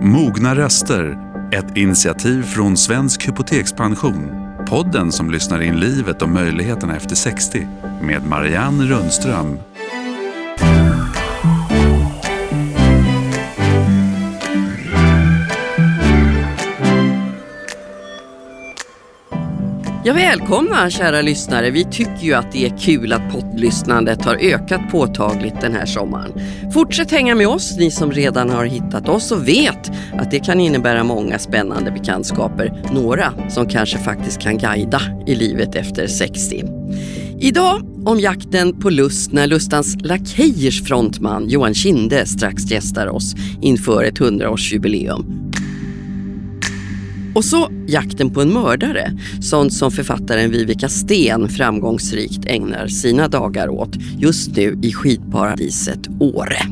Mogna röster, ett initiativ från Svensk Hypotekspension. Podden som lyssnar in livet och möjligheterna efter 60 med Marianne Rundström. Ja, välkomna kära lyssnare. Vi tycker ju att det är kul att poddlyssnandet har ökat påtagligt den här sommaren. Fortsätt hänga med oss, ni som redan har hittat oss och vet att det kan innebära många spännande bekantskaper. Några som kanske faktiskt kan guida i livet efter 60. Idag om jakten på lust när Lustans Lakejers frontman Johan Kinde strax gästar oss inför ett 100-årsjubileum. Och så jakten på en mördare, sånt som författaren Vivica Sten framgångsrikt ägnar sina dagar åt just nu i skidparadiset Åre.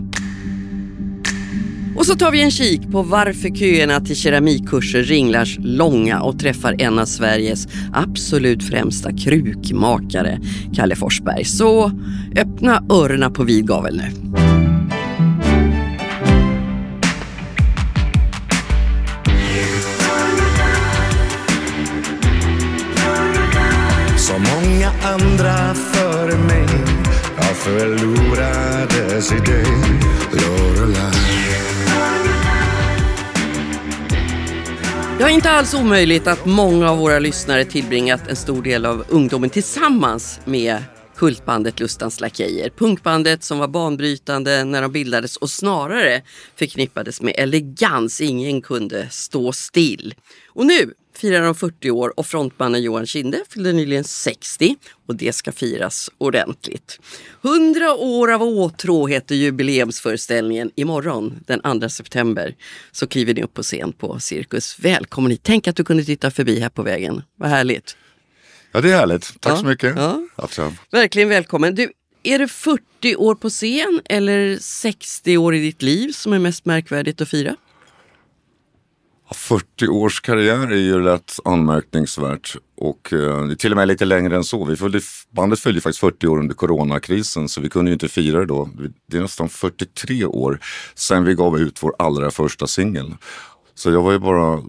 Och så tar vi en kik på varför köerna till keramikkurser ringlar långa och träffar en av Sveriges absolut främsta krukmakare, Kalle Forsberg. Så öppna öronen på vid gavel nu. Många andra före mig Jag förlorades i dig Lorelai. Det är inte alls omöjligt att många av våra lyssnare tillbringat en stor del av ungdomen tillsammans med kultbandet Lustans Lakejer. Punkbandet som var banbrytande när de bildades och snarare förknippades med elegans. Ingen kunde stå still. Och nu firar de 40 år och frontmannen Johan Kinde fyllde nyligen 60 och det ska firas ordentligt. 100 år av åtrå heter jubileumsföreställningen. Imorgon den 2 september så kliver ni upp på scen på Cirkus. Välkommen hit! Tänk att du kunde titta förbi här på vägen. Vad härligt! Ja, det är härligt. Tack Ja, så mycket. ja. Alltså, Verkligen välkommen. Du, är det 40 år på scen eller 60 år i ditt liv som är mest märkvärdigt att fira? 40 års karriär är ju rätt anmärkningsvärt och eh, till och med lite längre än så. Vi följde, bandet följde faktiskt 40 år under coronakrisen så vi kunde ju inte fira det då. Det är nästan 43 år sedan vi gav ut vår allra första singel. Så jag var ju bara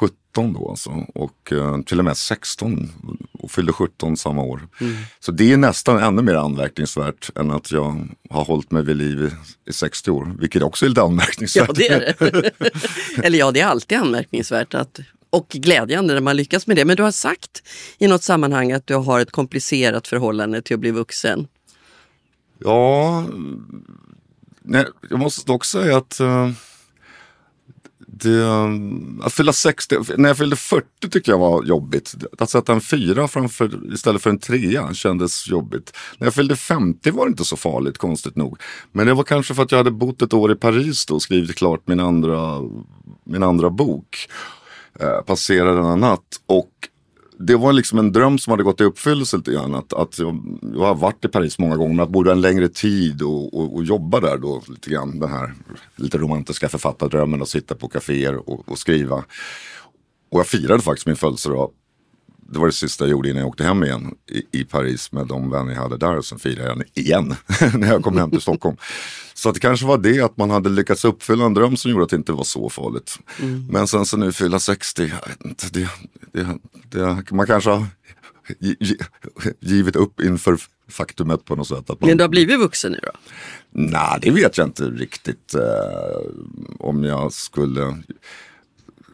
17 då alltså och eh, till och med 16 och fyllde 17 samma år. Så det är nästan ännu mer anmärkningsvärt än att jag har hållit mig vid liv i, i 60 år, vilket också är lite anmärkningsvärt. Ja, det är det. eller ja, det är alltid anmärkningsvärt att, och glädjande när man lyckas med det. Men du har sagt i något sammanhang att du har ett komplicerat förhållande till att bli vuxen. Ja, nej, jag måste dock säga att eh, det, att fylla 60, när jag fyllde 40 tyckte jag var jobbigt. Att sätta en fyra framför, istället för en trea kändes jobbigt. När jag fyllde 50 var det inte så farligt, konstigt nog. Men det var kanske för att jag hade bott ett år i Paris då och skrivit klart min andra, min andra bok. Eh, passerade denna natt. Och det var liksom en dröm som hade gått i uppfyllelse lite grann. Att, att jag, jag har varit i Paris många gånger men att bo där en längre tid och, och, och jobba där då lite grann. Den här lite romantiska författardrömmen att sitta på kaféer och, och skriva. Och jag firade faktiskt min födelsedag. Det var det sista jag gjorde innan jag åkte hem igen i, i Paris med de vänner jag hade där. Och sen firade jag den igen när jag kom hem till Stockholm. Så att det kanske var det att man hade lyckats uppfylla en dröm som gjorde att det inte var så farligt. Men sen så nu fylla 60, jag vet inte, det, det, det, man kanske har gi- gi- givit upp inför faktumet på något sätt. Att man, Men du har blivit vuxen nu då? Nej, det vet jag inte riktigt eh, om jag skulle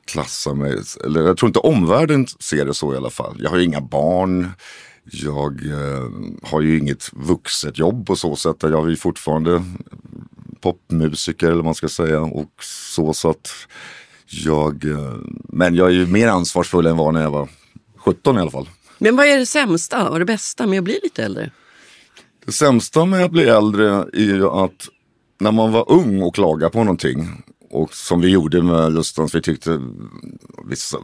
klassa mig. Eller jag tror inte omvärlden ser det så i alla fall. Jag har ju inga barn. Jag eh, har ju inget vuxet jobb på så sätt. Jag är ju fortfarande popmusiker eller vad man ska säga. Och så, så att jag, eh, men jag är ju mer ansvarsfull än vad när jag var 17 i alla fall. Men vad är det sämsta och det bästa med att bli lite äldre? Det sämsta med att bli äldre är ju att när man var ung och klagade på någonting och som vi gjorde med Lustans, vi tyckte vissa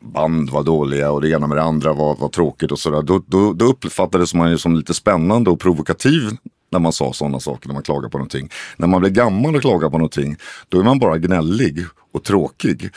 band var dåliga och det ena med det andra var, var tråkigt och sådär. Då, då, då uppfattades man ju som lite spännande och provokativ när man sa sådana saker, när man klagar på någonting. När man blir gammal och klagar på någonting, då är man bara gnällig och tråkig.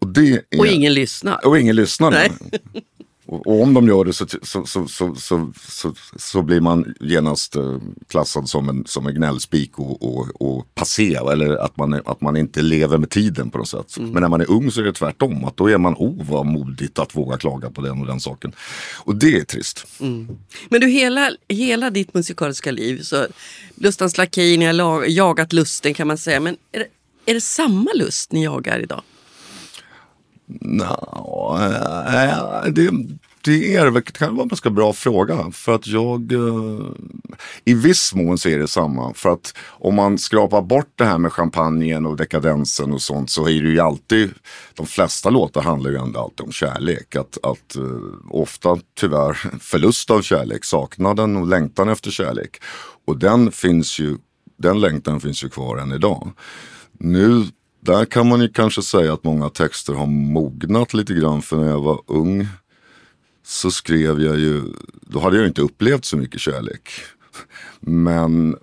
Och, är, Och ingen lyssnar. och ingen lyssnar. Och, om de gör det så, så, så, så, så, blir man genast eh, klassad som en, som en gnällspik och, och, och passé. Eller att man, att man inte lever med tiden på något sätt. Men när man är ung så är det tvärtom. Att då är man, oh vad modigt att våga klaga på den och den saken. Och det är trist. Men du, hela, hela ditt musikaliska liv, så Lustans Lakej, ni har jagat lusten kan man säga. Men är det, är det samma lust ni jagar idag? No, äh, eh, det, det är det kan vara en ganska bra fråga. För att jag, eh, i viss mån så är det samma. För att om man skrapar bort det här med champagnen och dekadensen och sånt så är det ju alltid, de flesta låtar handlar ju ändå alltid om kärlek. Att, att eh, ofta tyvärr förlust av kärlek, saknaden och längtan efter kärlek. Och den finns ju, den längtan finns ju kvar än idag. Nu, där kan man ju kanske säga att många texter har mognat lite grann. För när jag var ung så skrev jag ju, då hade jag ju inte upplevt så mycket kärlek. Men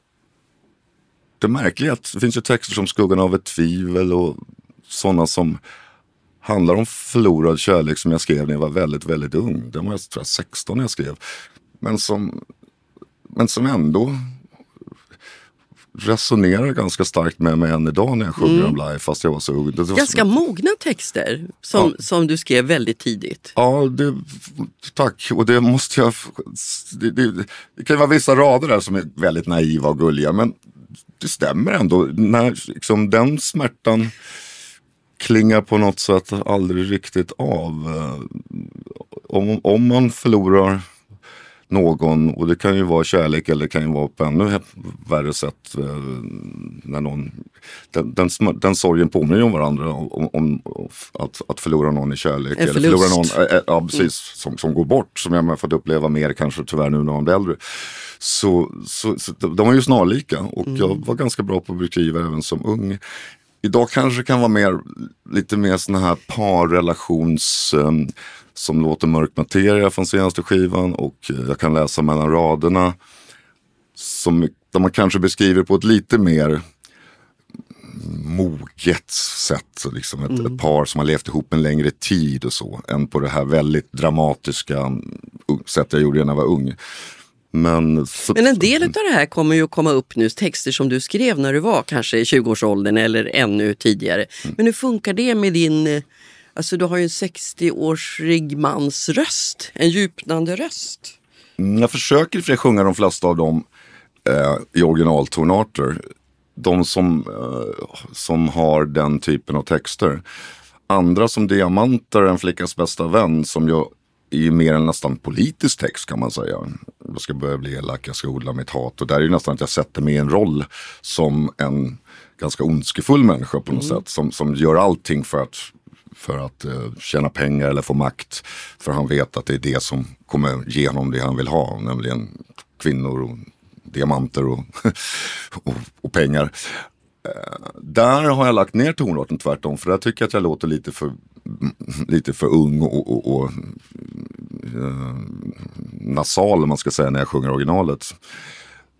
det märkliga är att det finns ju texter som Skuggan av ett tvivel och sådana som handlar om förlorad kärlek som jag skrev när jag var väldigt, väldigt ung. Den var jag tror jag 16 när jag skrev. Men som, men som ändå resonerar ganska starkt med mig än idag när jag sjunger om live fast jag var så ung. Var Ganska som- mogna texter som, Ja. som du skrev väldigt tidigt. Ja, det, tack. Och det måste jag... Det, det, det kan vara vissa rader där som är väldigt naiva och gulliga. Men det stämmer ändå. När liksom, den smärtan klingar på något sätt aldrig riktigt av. Eh, Om, om man förlorar någon, och det kan ju vara kärlek eller det kan ju vara på ännu värre sätt. eh, När någon, den, den, den sorgen påminner ju om varandra. Om, om, att, att förlora någon i kärlek. Eller förlora någon, eh, eh, ja, precis, som, som går bort. Som jag har fått uppleva mer kanske tyvärr nu när man blir äldre. Så, så, så de är ju snarlika och jag var ganska bra på att beskriva även som ung. Idag kanske kan vara mer, lite mer såna här parrelations som låter mörk materia från senaste skivan och eh, jag kan läsa mellan raderna. Som, där man kanske beskriver på ett lite mer moget sätt. Liksom ett, ett par som har levt ihop en längre tid och så. Än på det här väldigt dramatiska mm, sätt jag gjorde när jag var ung. Men, så, Men en del av det här kommer ju att komma upp nu, texter som du skrev när du var kanske i 20-årsåldern eller ännu tidigare. Men hur funkar det med din, eh, alltså du har ju en 60-årig mans röst, en djupnande röst. Mm, Jag försöker för sig sjunga de flesta av dem eh, i originaltonarter. De som, eh, som har den typen av texter. Andra som Diamanter, En flickas bästa vän, som jag är ju mer en nästan politisk text kan man säga. Jag ska börja bli elak, jag ska odla mitt hat. Och där är det nästan att jag sätter mig i en roll som en ganska ondskefull människa på något sätt. Som, som gör allting för att, för att eh, tjäna pengar eller få makt. För han vet att det är det som kommer ge honom det han vill ha. Nämligen kvinnor och diamanter och, och, och pengar. Eh, där har jag lagt ner tonarten tvärtom. För där tycker jag att jag låter lite för, lite för ung och, och, och eh, nasal om man ska säga när jag sjunger originalet.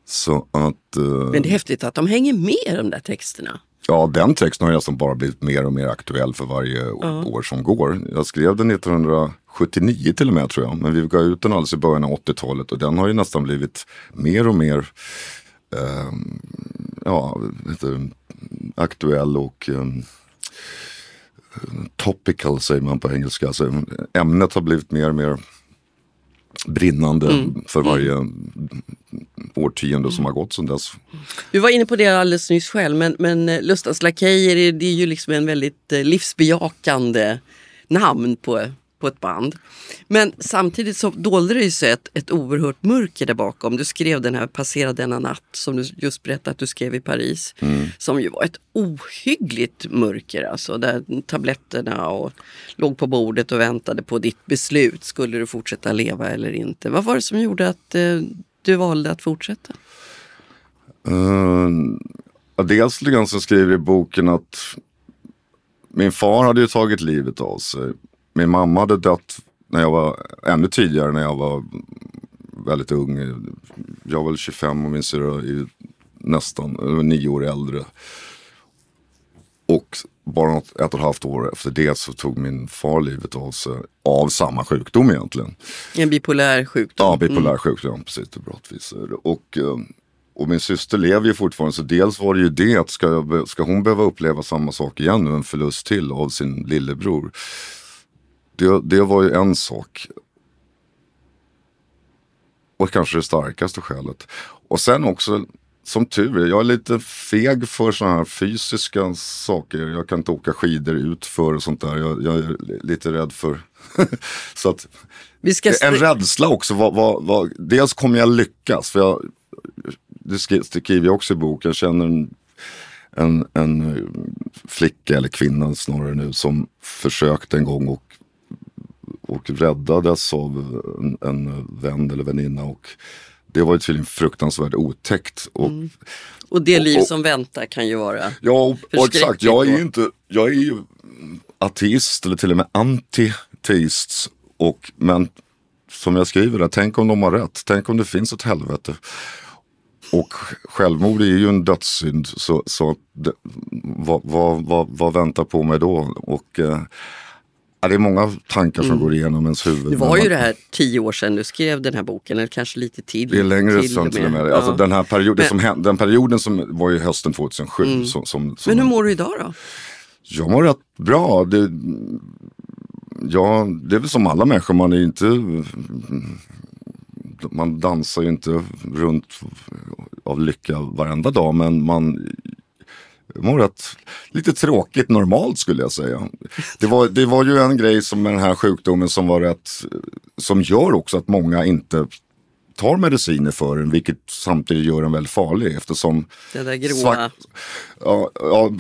Så att... eh, Men det är häftigt att de hänger med de där texterna. Ja, den texten har nästan bara blivit mer och mer aktuell för varje år som går. Jag skrev den 1979 till och med tror jag. Men vi gav ut den alldeles i början av 80-talet och den har ju nästan blivit mer och mer eh, ja, du, aktuell och eh, topical säger man på engelska. Alltså, ämnet har blivit mer och mer brinnande för varje årtionde som har gått sedan dess. Du var inne på det alldeles nyss själv, men, men eh, Lustans Lakejer är- det är ju liksom en väldigt eh, livsbejakande namn på, på ett band. Men samtidigt så dolde det sig ett, ett oerhört mörker där bakom. Du skrev den här Passera denna natt som du just berättade att du skrev i Paris. Som ju var ett ohyggligt mörker alltså. Där tabletterna och låg på bordet och väntade på ditt beslut. Skulle du fortsätta leva eller inte? Vad var det som gjorde att eh, du valde att fortsätta? Uh, dels lite grann så skriver i boken att min far hade ju tagit livet av sig. Min mamma hade dött när jag var ännu tidigare när jag var väldigt ung. Jag var väl 25 och min syrra är nästan nio år äldre. Och bara något, ett och ett halvt år efter det så tog min far livet av sig av samma sjukdom egentligen. En bipolär sjukdom. Ja, bipolär sjukdom, precis. Det. Och, eh, och min syster lever ju fortfarande så dels var det ju det att ska, jag, ska hon behöva uppleva samma sak igen nu, en förlust till av sin lillebror. Det, det var ju en sak. Och kanske det starkaste skälet. Och sen också, som tur är, jag är lite feg för sådana här fysiska saker. Jag kan inte åka skidor ut för och sånt där. Jag, jag är lite rädd för. så att en rädsla också. Vad, vad, vad, dels kommer jag lyckas. För jag, det skri- skriver jag också i boken. Jag känner en, en, en flicka eller kvinna snarare nu som försökte en gång och, och räddades av en, en vän eller väninna. Och det var ju tydligen fruktansvärt otäckt. Och, och det liv och- som väntar kan ju vara... Ja, och, och exakt. Jag är ju inte, jag är ju ateist eller till och med anti-teist. Och, men som jag skriver där, tänk om de har rätt. Tänk om det finns ett helvete. Och självmord är ju en dödssynd. Så, så det, vad, vad, vad, vad väntar på mig då? Och eh, ja, det är många tankar som går igenom ens huvud. Mm. Det var ju man- det här tio år sedan du skrev den här boken, eller kanske lite till. Det är längre sedan till och med. Alltså, Ja. den, här perioden Men- som hände, den perioden som var ju hösten 2007. Som, som, som, Men hur mår du idag då? Jag mår rätt bra. Det, ja, det är väl som alla människor, man är inte... Man dansar ju inte runt av lycka varenda dag, men man mår rätt, lite tråkigt normalt skulle jag säga. Det var, det var ju en grej som med den här sjukdomen som var rätt, som gör också att många inte tar mediciner för den, vilket samtidigt gör den väldigt farlig eftersom Det där gråa. Svart- Ja, ja,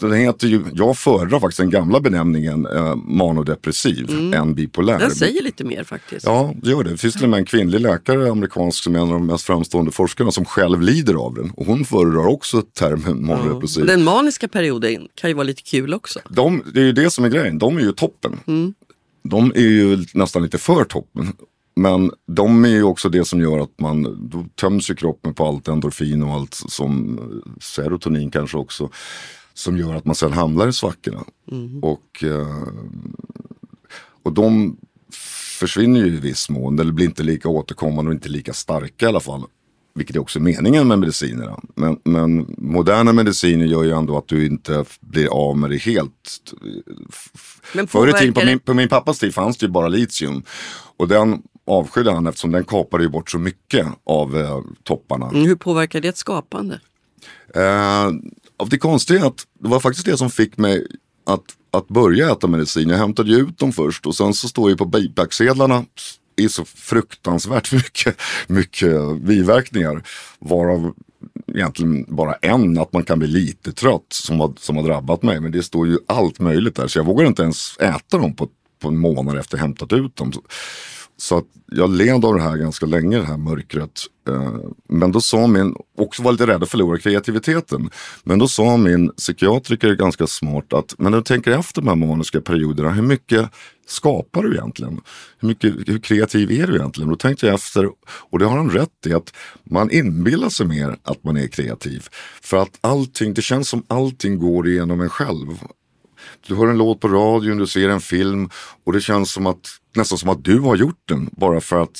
den heter ju, jag föredrar faktiskt den gamla benämningen eh, manodepressiv än bipolär. Den säger lite mer faktiskt. Ja, det gör det. Det finns till och med en kvinnlig läkare, amerikansk, som är en av de mest framstående forskarna som själv lider av den. Och hon föredrar också termen manodepressiv. Och Den maniska perioden kan ju vara lite kul också. De, det är ju det som är grejen, de är ju toppen. De är ju nästan lite för toppen. Men de är ju också det som gör att man, då töms ju kroppen på allt endorfin och allt som serotonin kanske också. Som gör att man sen hamnar i svackorna. Och, eh, och de försvinner ju i viss mån, eller blir inte lika återkommande och inte lika starka i alla fall. Vilket är också meningen med medicinerna. Men, men moderna mediciner gör ju ändå att du inte blir av med det helt. Men Förr i tiden, på min, på min pappas tid fanns det ju bara litium. Och den avskydde han eftersom den kapade ju bort så mycket av eh, topparna. Mm, Hur påverkar det ett skapande? Eh, det konstiga är att det var faktiskt det som fick mig att, att börja äta medicin. Jag hämtade ju ut dem först och sen så står ju på bipacksedlarna är så fruktansvärt mycket, mycket biverkningar. Varav egentligen bara en, att man kan bli lite trött som har, som har drabbat mig. Men det står ju allt möjligt där så jag vågar inte ens äta dem på, på en månad efter jag hämtat ut dem. Så, att jag led av det här ganska länge, det här mörkret. Eh, men då sa min, också var lite rädd att förlora kreativiteten. Men då sa min psykiatriker ganska smart att, men när du tänker efter de här maniska perioderna, hur mycket skapar du egentligen? Hur, mycket, hur kreativ är du egentligen? Då tänkte jag efter, och det har han rätt i, att man inbillar sig mer att man är kreativ. För att allting, det känns som allting går igenom en själv. Du hör en låt på radion, du ser en film och det känns som att, nästan som att du har gjort den. Bara för att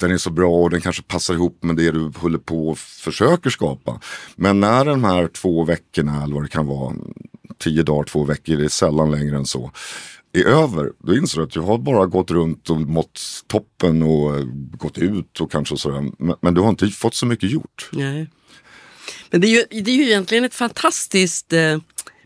den är så bra och den kanske passar ihop med det du håller på och försöker skapa. Men när de här två veckorna, eller vad det kan vara, tio dagar, två veckor, det är sällan längre än så, är över, då inser du att du har bara gått runt och mått toppen och gått ut och kanske sådär. Men, men du har inte fått så mycket gjort. Nej. Men det är ju, det är ju egentligen ett fantastiskt eh,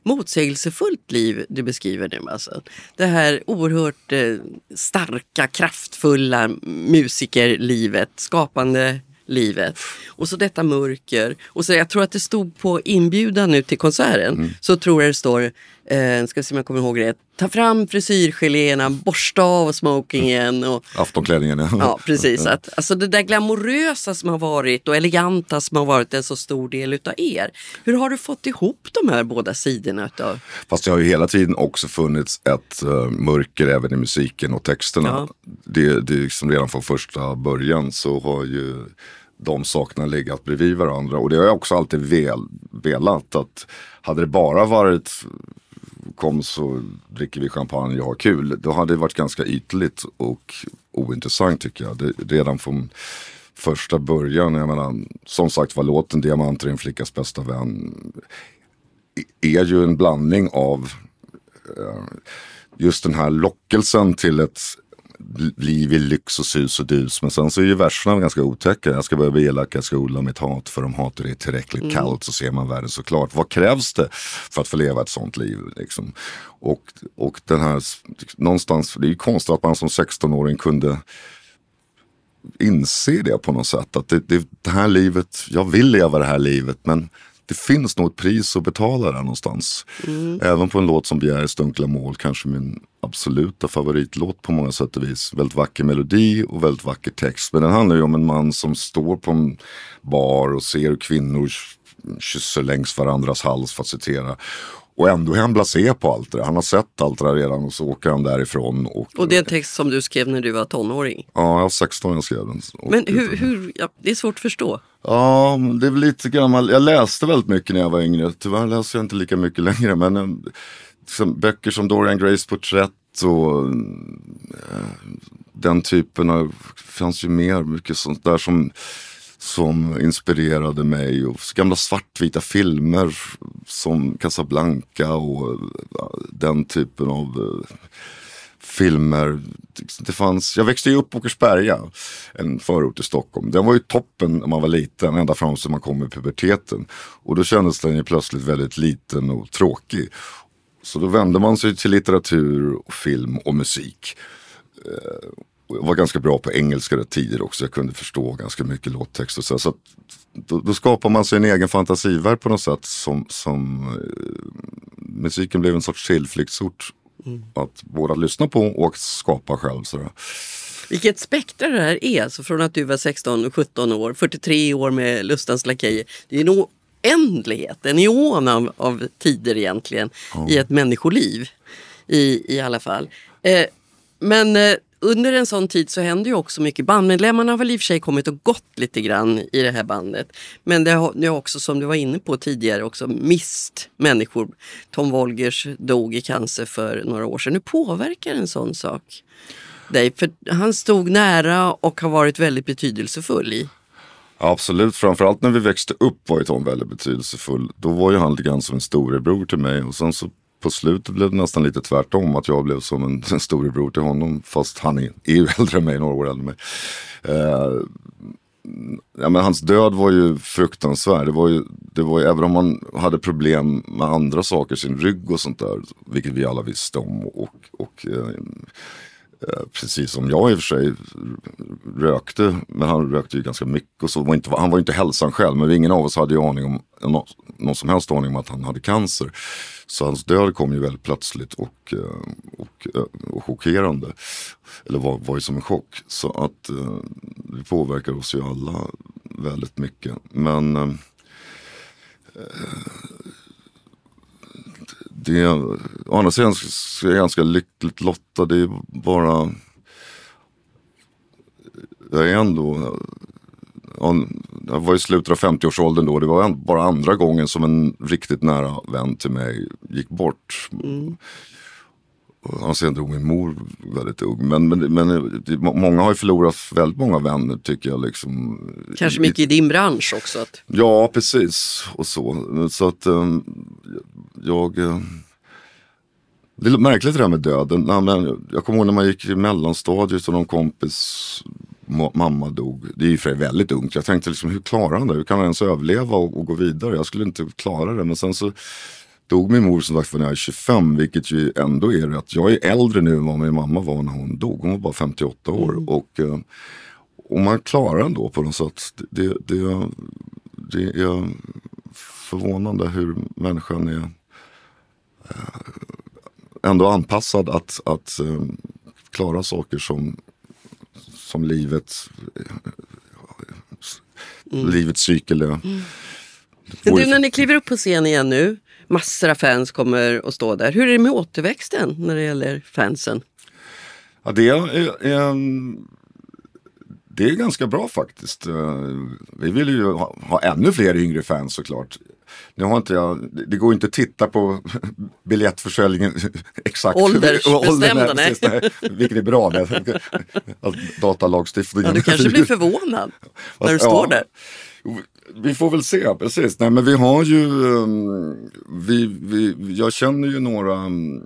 motsägelsefullt liv du beskriver nu. Alltså. Det här oerhört eh, starka, kraftfulla musikerlivet, skapande livet. Och så detta mörker. Och så jag tror att det stod på inbjudan nu till konserten. Så tror jag det står, eh, ska se om jag kommer ihåg det, ta fram frisyrgeléerna, borsta av smokingen. Och, Aftonklänningen. Ja, precis. Att, alltså det där glamorösa som har varit och eleganta som har varit en så stor del utav er. Hur har du fått ihop de här båda sidorna utav... Fast det har ju hela tiden också funnits ett uh, mörker även i musiken och texterna. Ja. Det, det är liksom redan från första början så har ju de sakerna legat bredvid varandra. Och det har jag också alltid vel, velat. att Hade det bara varit kom så dricker vi champagne och har kul. Då hade det varit ganska ytligt och ointressant tycker jag. Det, redan från första början, jag menar, som sagt var låten Diamanter är en flickas bästa vän är ju en blandning av eh, just den här lockelsen till ett liv i lyx och sus och dus. Men sen så är ju verserna ganska otäcka. Jag ska börja bli elak, jag ska odla mitt hat för om hatet är tillräckligt mm. kallt så ser man världen såklart. Vad krävs det för att få leva ett sånt liv? Liksom? Och, och den här, någonstans, det är ju konstigt att man som 16-åring kunde inse det på något sätt. Att det, det, det här livet, jag vill leva det här livet men det finns nog ett pris att betala där någonstans. Mm. Även på en låt som Begärets dunkla mål, kanske min absoluta favoritlåt på många sätt och vis. Väldigt vacker melodi och väldigt vacker text. Men den handlar ju om en man som står på en bar och ser kvinnor kysser längs varandras hals för att citera. Och ändå är han blasé på allt det där. Han har sett allt det där redan och så åker han därifrån. Och, och det är en text som du skrev när du var tonåring? Ja, jag var 16 när jag skrev den. Men hur, hur ja, det är svårt att förstå. Ja, det är väl lite gammal. Jag läste väldigt mycket när jag var yngre. Tyvärr läser jag inte lika mycket längre. Men äh, böcker som Dorian Grays porträtt och äh, den typen av, det fanns ju mer, mycket sånt där som som inspirerade mig. Och gamla svartvita filmer som Casablanca och eh, den typen av eh, filmer. Det fanns, jag växte ju upp på Åkersberga, en förort i Stockholm. Den var ju toppen när man var liten, ända fram till man kom i puberteten. Och då kändes den ju plötsligt väldigt liten och tråkig. Så då vände man sig till litteratur, och film och musik. Eh, jag var ganska bra på engelska rätt tidigt också. Jag kunde förstå ganska mycket låttext och så. så då, då, skapar man sig en egen fantasivärld på något sätt. Som, som eh, musiken blev en sorts tillflyktsort. Mm. Att båda lyssna på och skapa själv. Sådär. Vilket spektra det här är. Alltså från att du var 16 17 år, 43 år med Lustans Lakejer. Det är en oändlighet, en eon av, av tider egentligen mm. i ett människoliv. I, i alla fall. Eh, men eh, under en sån tid så händer ju också mycket. Bandmedlemmarna har väl i och för sig kommit och gått lite grann i det här bandet. Men det har, det har också, som du var inne på tidigare, också mist människor. Tom Wolgers dog i cancer för några år sedan. Hur påverkar en sån sak dig? För han stod nära och har varit väldigt betydelsefull i Absolut, framförallt när vi växte upp var ju Tom väldigt betydelsefull. Då var ju han lite grann som en storebror till mig och sen så på slutet blev det nästan lite tvärtom. Att jag blev som en, en storebror till honom. Fast han är, är ju äldre än mig, några år äldre än mig. Eh, ja, men hans död var ju fruktansvärd. Det var ju, det var ju, även om han hade problem med andra saker, sin rygg och sånt där. Vilket vi alla visste om. Och, och eh, eh precis som jag i och för sig rökte, men han rökte ju ganska mycket och så. Var inte, han var inte hälsan själv, men ingen av oss hade ju aning om, någon, någon som helst aning om att han hade cancer. Så hans död kom ju väldigt plötsligt och, eh, och, eh, och, chockerande. Eller var, var ju som en chock. Så att eh, det påverkar oss ju alla väldigt mycket. Men eh, det å andra sidan så är jag ganska lyckligt lottad. Det är bara... Jag är ändå... Jag var i slutet av 50-årsåldern då. Det var bara andra gången som en riktigt nära vän till mig gick bort. Mm. Han sen dog min mor väldigt ung. Men, men, men många har ju förlorat väldigt många vänner tycker jag. Liksom. Kanske mycket i din bransch också? Att... Ja, precis. Och så. Så att um, jag... Uh, det är märkligt det där med döden. Jag kommer ihåg när man gick i mellanstadiet och någon kompis mamma dog. Det är ju för väldigt ungt. Jag tänkte liksom, hur klarar han det? Hur kan han ens överleva och, och, gå vidare? Jag skulle inte klara det. Men sen så dog min mor som sagt när jag är 25. Vilket ju ändå är rätt. Jag är äldre nu än vad min mamma var när hon dog. Hon var bara 58 år. Mm. Och, eh, och man klarar ändå på något sätt. Det, det, det är förvånande hur människan är eh, ändå anpassad att, att um, klara saker som, som livet, mm. livets cykel. Mm. Du, när ni kliver upp på scen igen nu, massor av fans kommer att stå där. Hur är det med återväxten när det gäller fansen? Ja, det är, är, det är ganska bra faktiskt. Eh, Vi vill ju ha, ha ännu fler yngre fans såklart. Nu har inte jag, det går inte att titta på biljettförsäljningen exakt. Åldersbestämda, nej. nej. Vilket är bra. Att Datalagstiftningen. Ja, du kanske blir förvånad när du Ja. står där. Vi får väl se, precis. Nej men vi har ju, um, vi, vi, jag känner ju några um,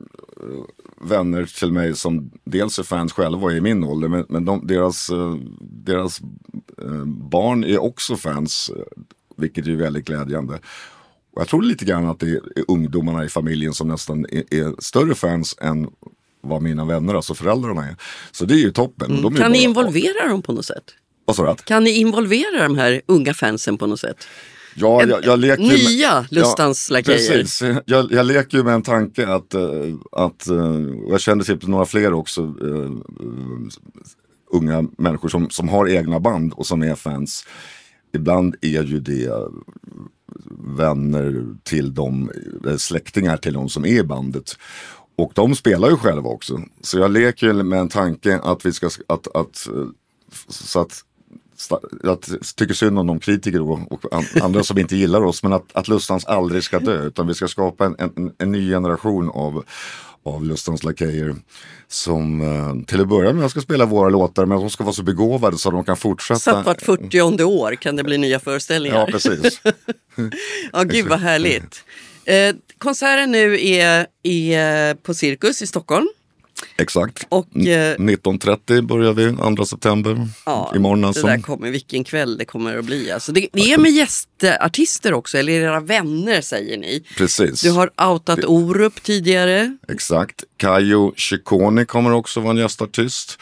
vänner till mig som dels är fans själva och är i min ålder. Men, men de, deras, uh, deras uh, barn är också fans, uh, vilket är väldigt glädjande. Och jag tror lite grann att det är ungdomarna i familjen som nästan är, är större fans än vad mina vänner, alltså föräldrarna är. Så det är ju toppen. Och de är Mm. Kan ni involvera dem på något sätt? Vad sa du? Kan ni involvera de här unga fansen på något sätt? Ja, jag, jag leker ju med- Nya Lustans lakejer. Precis, jag, jag leker ju med en tanke att, eh, att eh, jag känner till några fler också eh, unga människor som, som har egna band och som är fans. Ibland är ju det vänner till dem, eh, släktingar till de som är i bandet. Och de spelar ju själva också. Så jag leker med en tanke att vi ska, att, att, eh, så att jag tycker synd om de kritiker och, och andra som inte gillar oss men att, att Lustans aldrig ska dö utan vi ska skapa en, en, en ny generation av, av Lustans lakejer som eh, till att börja med ska spela våra låtar men de ska vara så begåvade så att de kan fortsätta. Så att vart 40 år kan det bli nya föreställningar. Ja precis. Ja, gud vad härligt. Eh, konserten nu är, är på Cirkus i Stockholm. Exakt. Och, eh, 19.30 börjar vi, 2 september. Ja, Imorgon alltså. Det där kommer, vilken kväll det kommer att bli. Alltså det, det är med gästartister också, eller era vänner säger ni. Precis. Du har outat Orup tidigare. Exakt. Kayo Ciccone kommer också vara en gästartist.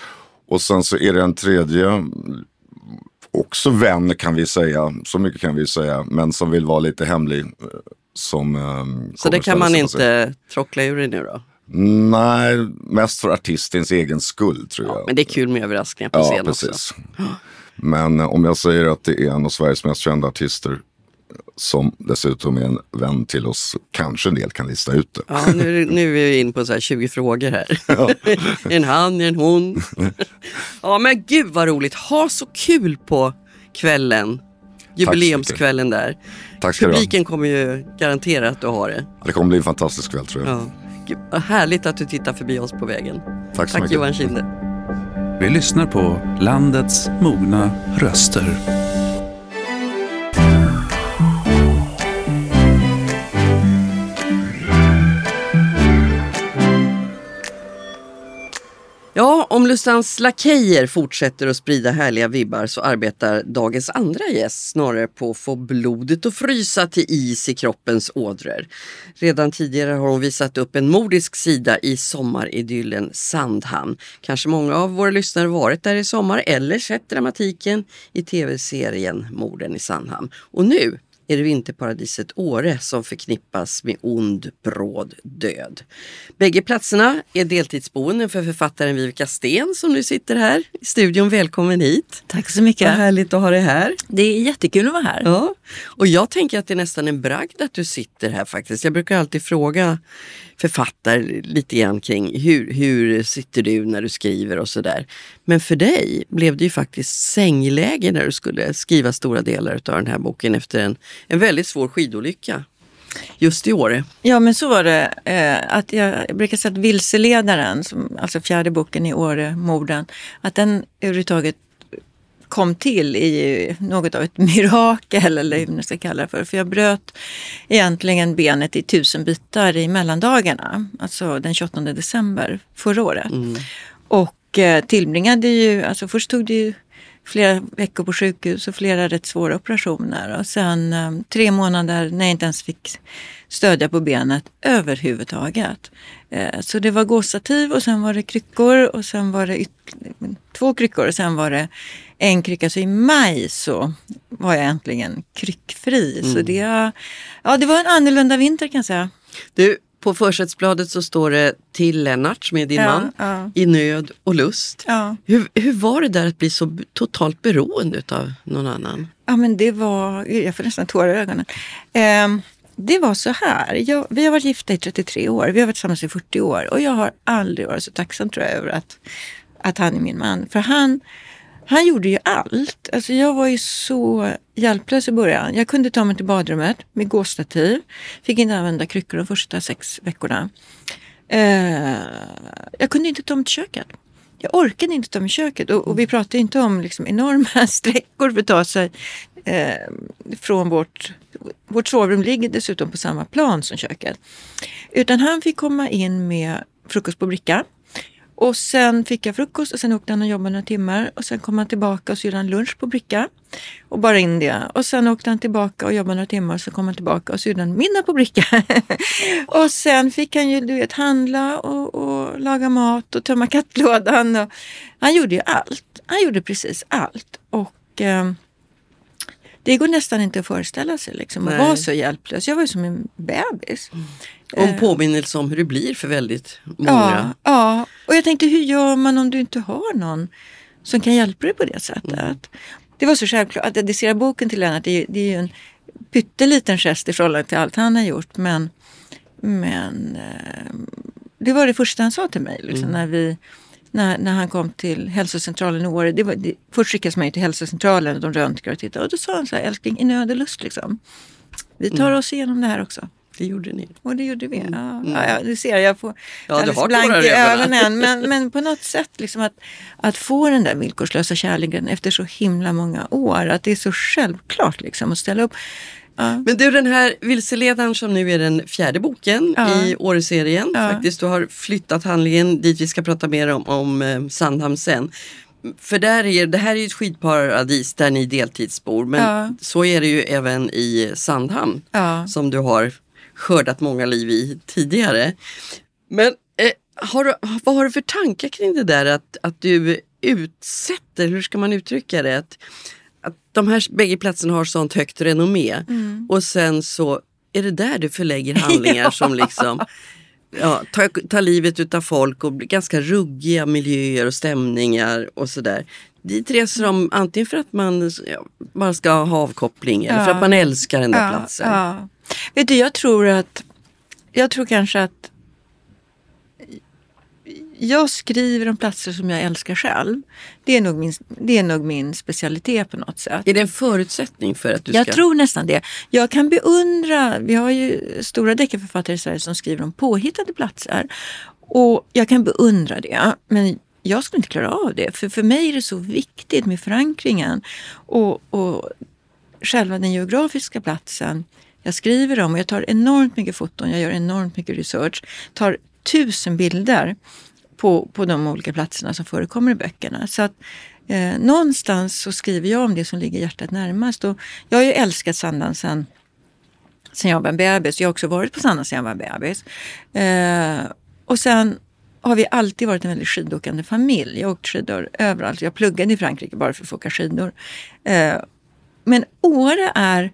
Och sen så är det en tredje, också vän kan vi säga, så mycket kan vi säga, men som vill vara lite hemlig. eh, Som, eh, Så det kan man sig inte trockla ur dig nu då. Nej, mest för artistens egen skull tror jag. Men det är kul med överraskningar på ja, scen precis. också. Men eh, om jag säger att det är en av Sveriges mest kända artister som dessutom är en vän till oss, kanske en del kan lista ut det. Ja, nu, nu är vi in på så här 20 frågor här. en han, en hon. ja men gud vad roligt. Ha så kul på kvällen. Jubileumskvällen där. Tack ska du. Publiken kommer ju garanterat att ha det. Det kommer bli en fantastisk kväll tror jag. Ja. Härligt att du tittar förbi oss på vägen. Tack så Tack mycket. Johan Kinde. Vi lyssnar på landets mogna röster. Ja, om Lustans lakejer fortsätter att sprida härliga vibbar så arbetar dagens andra gäst snarare på att få blodet att frysa till is i kroppens ådror. Redan tidigare har hon visat upp en mordisk sida i sommaridyllen Sandhamn. Kanske många av våra lyssnare varit där i sommar eller sett dramatiken i tv-serien Morden i Sandhamn. Och nu är det vinterparadiset Åre som förknippas med ond, bråd död. Bägge platserna är deltidsboenden för författaren Vivica Sten som nu sitter här i studion. Välkommen hit! Tack så Vad mycket. härligt att ha dig här. Det är jättekul att vara här. Ja. Och jag tänker att det är nästan en bragd att du sitter här faktiskt. Jag brukar alltid fråga författare lite grann kring hur, hur sitter du när du skriver och sådär. Men för dig blev det ju faktiskt sängläge när du skulle skriva stora delar av den här boken efter en, en väldigt svår skidolycka. Just i Åre. Ja, men så var det. Eh, att jag, jag brukar säga att Vilseledaren, som, alltså fjärde boken i Åre-morden, att den överhuvudtaget kom till i något av ett mirakel eller hur man ska kalla det för. För jag bröt egentligen benet i tusen bitar i mellandagarna, alltså den 28 december förra året. Och eh, tillbringade ju, alltså först tog det ju flera veckor på sjukhus och flera rätt svåra operationer. Och sen eh, tre månader när jag inte ens fick stödja på benet överhuvudtaget. Eh, så det var gåstativ och sen var det kryckor och sen var det två kryckor och sen var det en krycka. Så i maj så var jag äntligen kryckfri. Så det, ja, det var en annorlunda vinter kan jag säga. Du, på försättsbladet så står det till Lennart som är din Ja, man, ja. i nöd och lust. Ja. Hur, hur var det där att bli så totalt beroende av någon annan? Ja, men det var... Jag får nästan tårar i ögonen. Ehm, det var så här. Jag, vi har varit gifta i 33 år. Vi har varit tillsammans i 40 år. Och jag har aldrig varit så tacksam tror jag över att, att han är min man. För han, han gjorde ju allt. Alltså jag var ju så hjälplös i början. Jag kunde ta mig till badrummet med gåstativ. Fick inte använda kryckor de första sex veckorna. Eh, jag kunde inte ta mig till köket. Jag orkade inte ta mig till köket och, och vi pratade inte om liksom enorma sträckor för att ta sig eh, från vårt... Vårt sovrum ligger dessutom på samma plan som köket. Utan han fick komma in med frukost på bricka. Och sen fick jag frukost och sen åkte han och jobbade några timmar och sen kom han tillbaka och så gjorde han lunch på bricka. Och bara in det. Och sen åkte han tillbaka och jobbade några timmar och så kom han tillbaka och så gjorde han middag på bricka. och sen fick han ju du vet, handla och, och laga mat och tömma kattlådan. Och, han gjorde ju allt. Han gjorde precis allt. Och eh, det går nästan inte att föreställa sig liksom, att vara så hjälplös. Jag var ju som en bebis. Och en påminnelse om hur det blir för väldigt Ja, många. ja, och jag tänkte hur gör man om du inte har någon som kan hjälpa dig på det sättet? Mm. Det var så självklart att dedicera boken till Lennart. Det är, det är ju en pytteliten gest i förhållande till allt han har gjort. Men, men eh, det var det första han sa till mig liksom, Mm. när, vi, när, när han kom till hälsocentralen i Åre. Det var, det, först skickades man ju till hälsocentralen och de röntgade och tittade. Och då sa han så här, älskling i nöd och lust liksom. Vi tar Mm. oss igenom det här också. Det gjorde ni. Och det gjorde vi. Ja, ja, ja, du ser, jag får Mm. Ja, alldeles blank i ögonen. Men, men på något sätt liksom att, att få den där villkorslösa kärleken efter så himla många år. Att det är så självklart liksom att ställa upp. Ja. Men du den här Vilseledaren som nu är den fjärde boken Ja. i Åreserien. Ja. Faktiskt, du har flyttat handlingen dit vi ska prata mer om, om eh, Sandhamn sen. För där är, det här är ju ett skidparadis där ni deltidsbor men Ja. så är det ju även i Sandhamn som du har skördat många liv i tidigare. Men eh, har du, vad har du för tankar kring det där att, att du utsätter, hur ska man uttrycka det? Att, att de här bägge platserna har sånt högt renommé och sen så är det där du förlägger handlingar som liksom ja, tar, tar livet utav folk och ganska ruggiga miljöer och stämningar och sådär. Dit reser de antingen för att man ja, bara ska ha avkoppling eller för Ja. att man älskar den där platsen. Ja. Vet du, jag tror att jag tror kanske att jag skriver om platser som jag älskar själv. Det är nog min, det är nog min specialitet på något sätt. Är det en förutsättning för att du Jag ska... tror nästan det. Jag kan beundra, vi har ju stora deckarförfattare i Sverige som skriver om påhittade platser. Och jag kan beundra det. Men jag skulle inte klara av det. För för mig är det så viktigt med förankringen. Och, och själva den geografiska platsen jag skriver om. Och jag tar enormt mycket foton, jag gör enormt mycket research. Tar tusen bilder på, på de olika platserna som förekommer i böckerna. Så att eh, någonstans så skriver jag om det som ligger hjärtat närmast. Och jag har ju älskat Sandhamn sen, sen jag var en bebis. Jag har också varit på Sandhamn sen jag var en bebis. Eh, och sen har vi alltid varit en väldigt skidåkande familj. Jag har åkt skidor överallt. Jag pluggade i Frankrike bara för att få åka skidor. Eh, men Åre är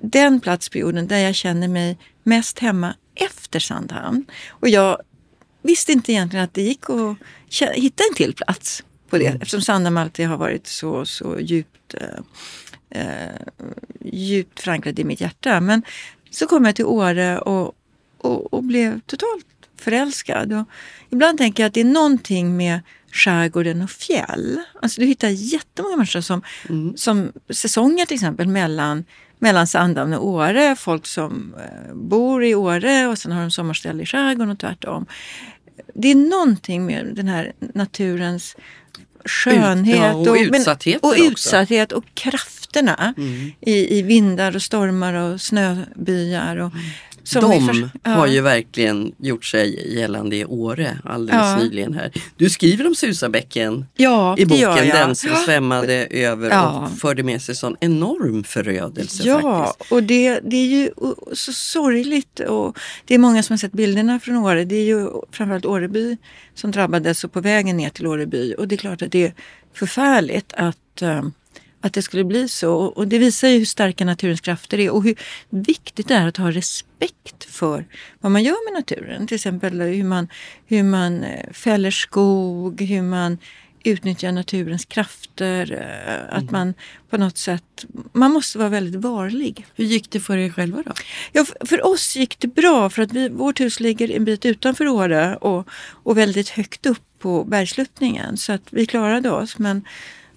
den platsperioden där jag känner mig mest hemma efter Sandhamn. Och jag visste inte egentligen att det gick att hitta en till plats på det eftersom Sandhamn alltid har varit så, så djupt, eh, eh, djupt förankrad i mitt hjärta. Men så kom jag till Åre och, och, och blev totalt förälskad. Och ibland tänker jag att det är någonting med skärgården och fjäll. Alltså du hittar jättemånga människor som, som säsonger till exempel mellan, mellan Sandhamn och Åre. Folk som eh, bor i Åre och sen har de sommarställe i skärgården och tvärtom. Det är någonting med den här naturens skönhet ja, och och, också. utsatthet och krafterna i, i vindar och stormar och snöbyar. Och, som De förs- ja. har ju verkligen gjort sig gällande i Åre alldeles Ja. nyligen här. Du skriver om Susabäcken ja, i boken, den som svämmade över och förde med sig sån enorm förödelse Ja, faktiskt. och det, det är ju så sorgligt. Och det är många som har sett bilderna från Åre. Det är ju framförallt Åreby som drabbades och på vägen ner till Åreby. Och det är klart att det är förfärligt att, eh, att det skulle bli så. Och- det visar ju hur starka naturens krafter är och hur viktigt det är att ha respekt för vad man gör med naturen. Till exempel hur man, hur man eh, fäller skog, hur man utnyttja naturens krafter. eh, Att man på något sätt, man måste vara väldigt varlig. Hur gick det för er själva då? Ja, för oss gick det bra för att vi, vårt hus ligger en bit utanför Åre och, och väldigt högt upp på bergsluttningen. Så att vi klarade oss. Men,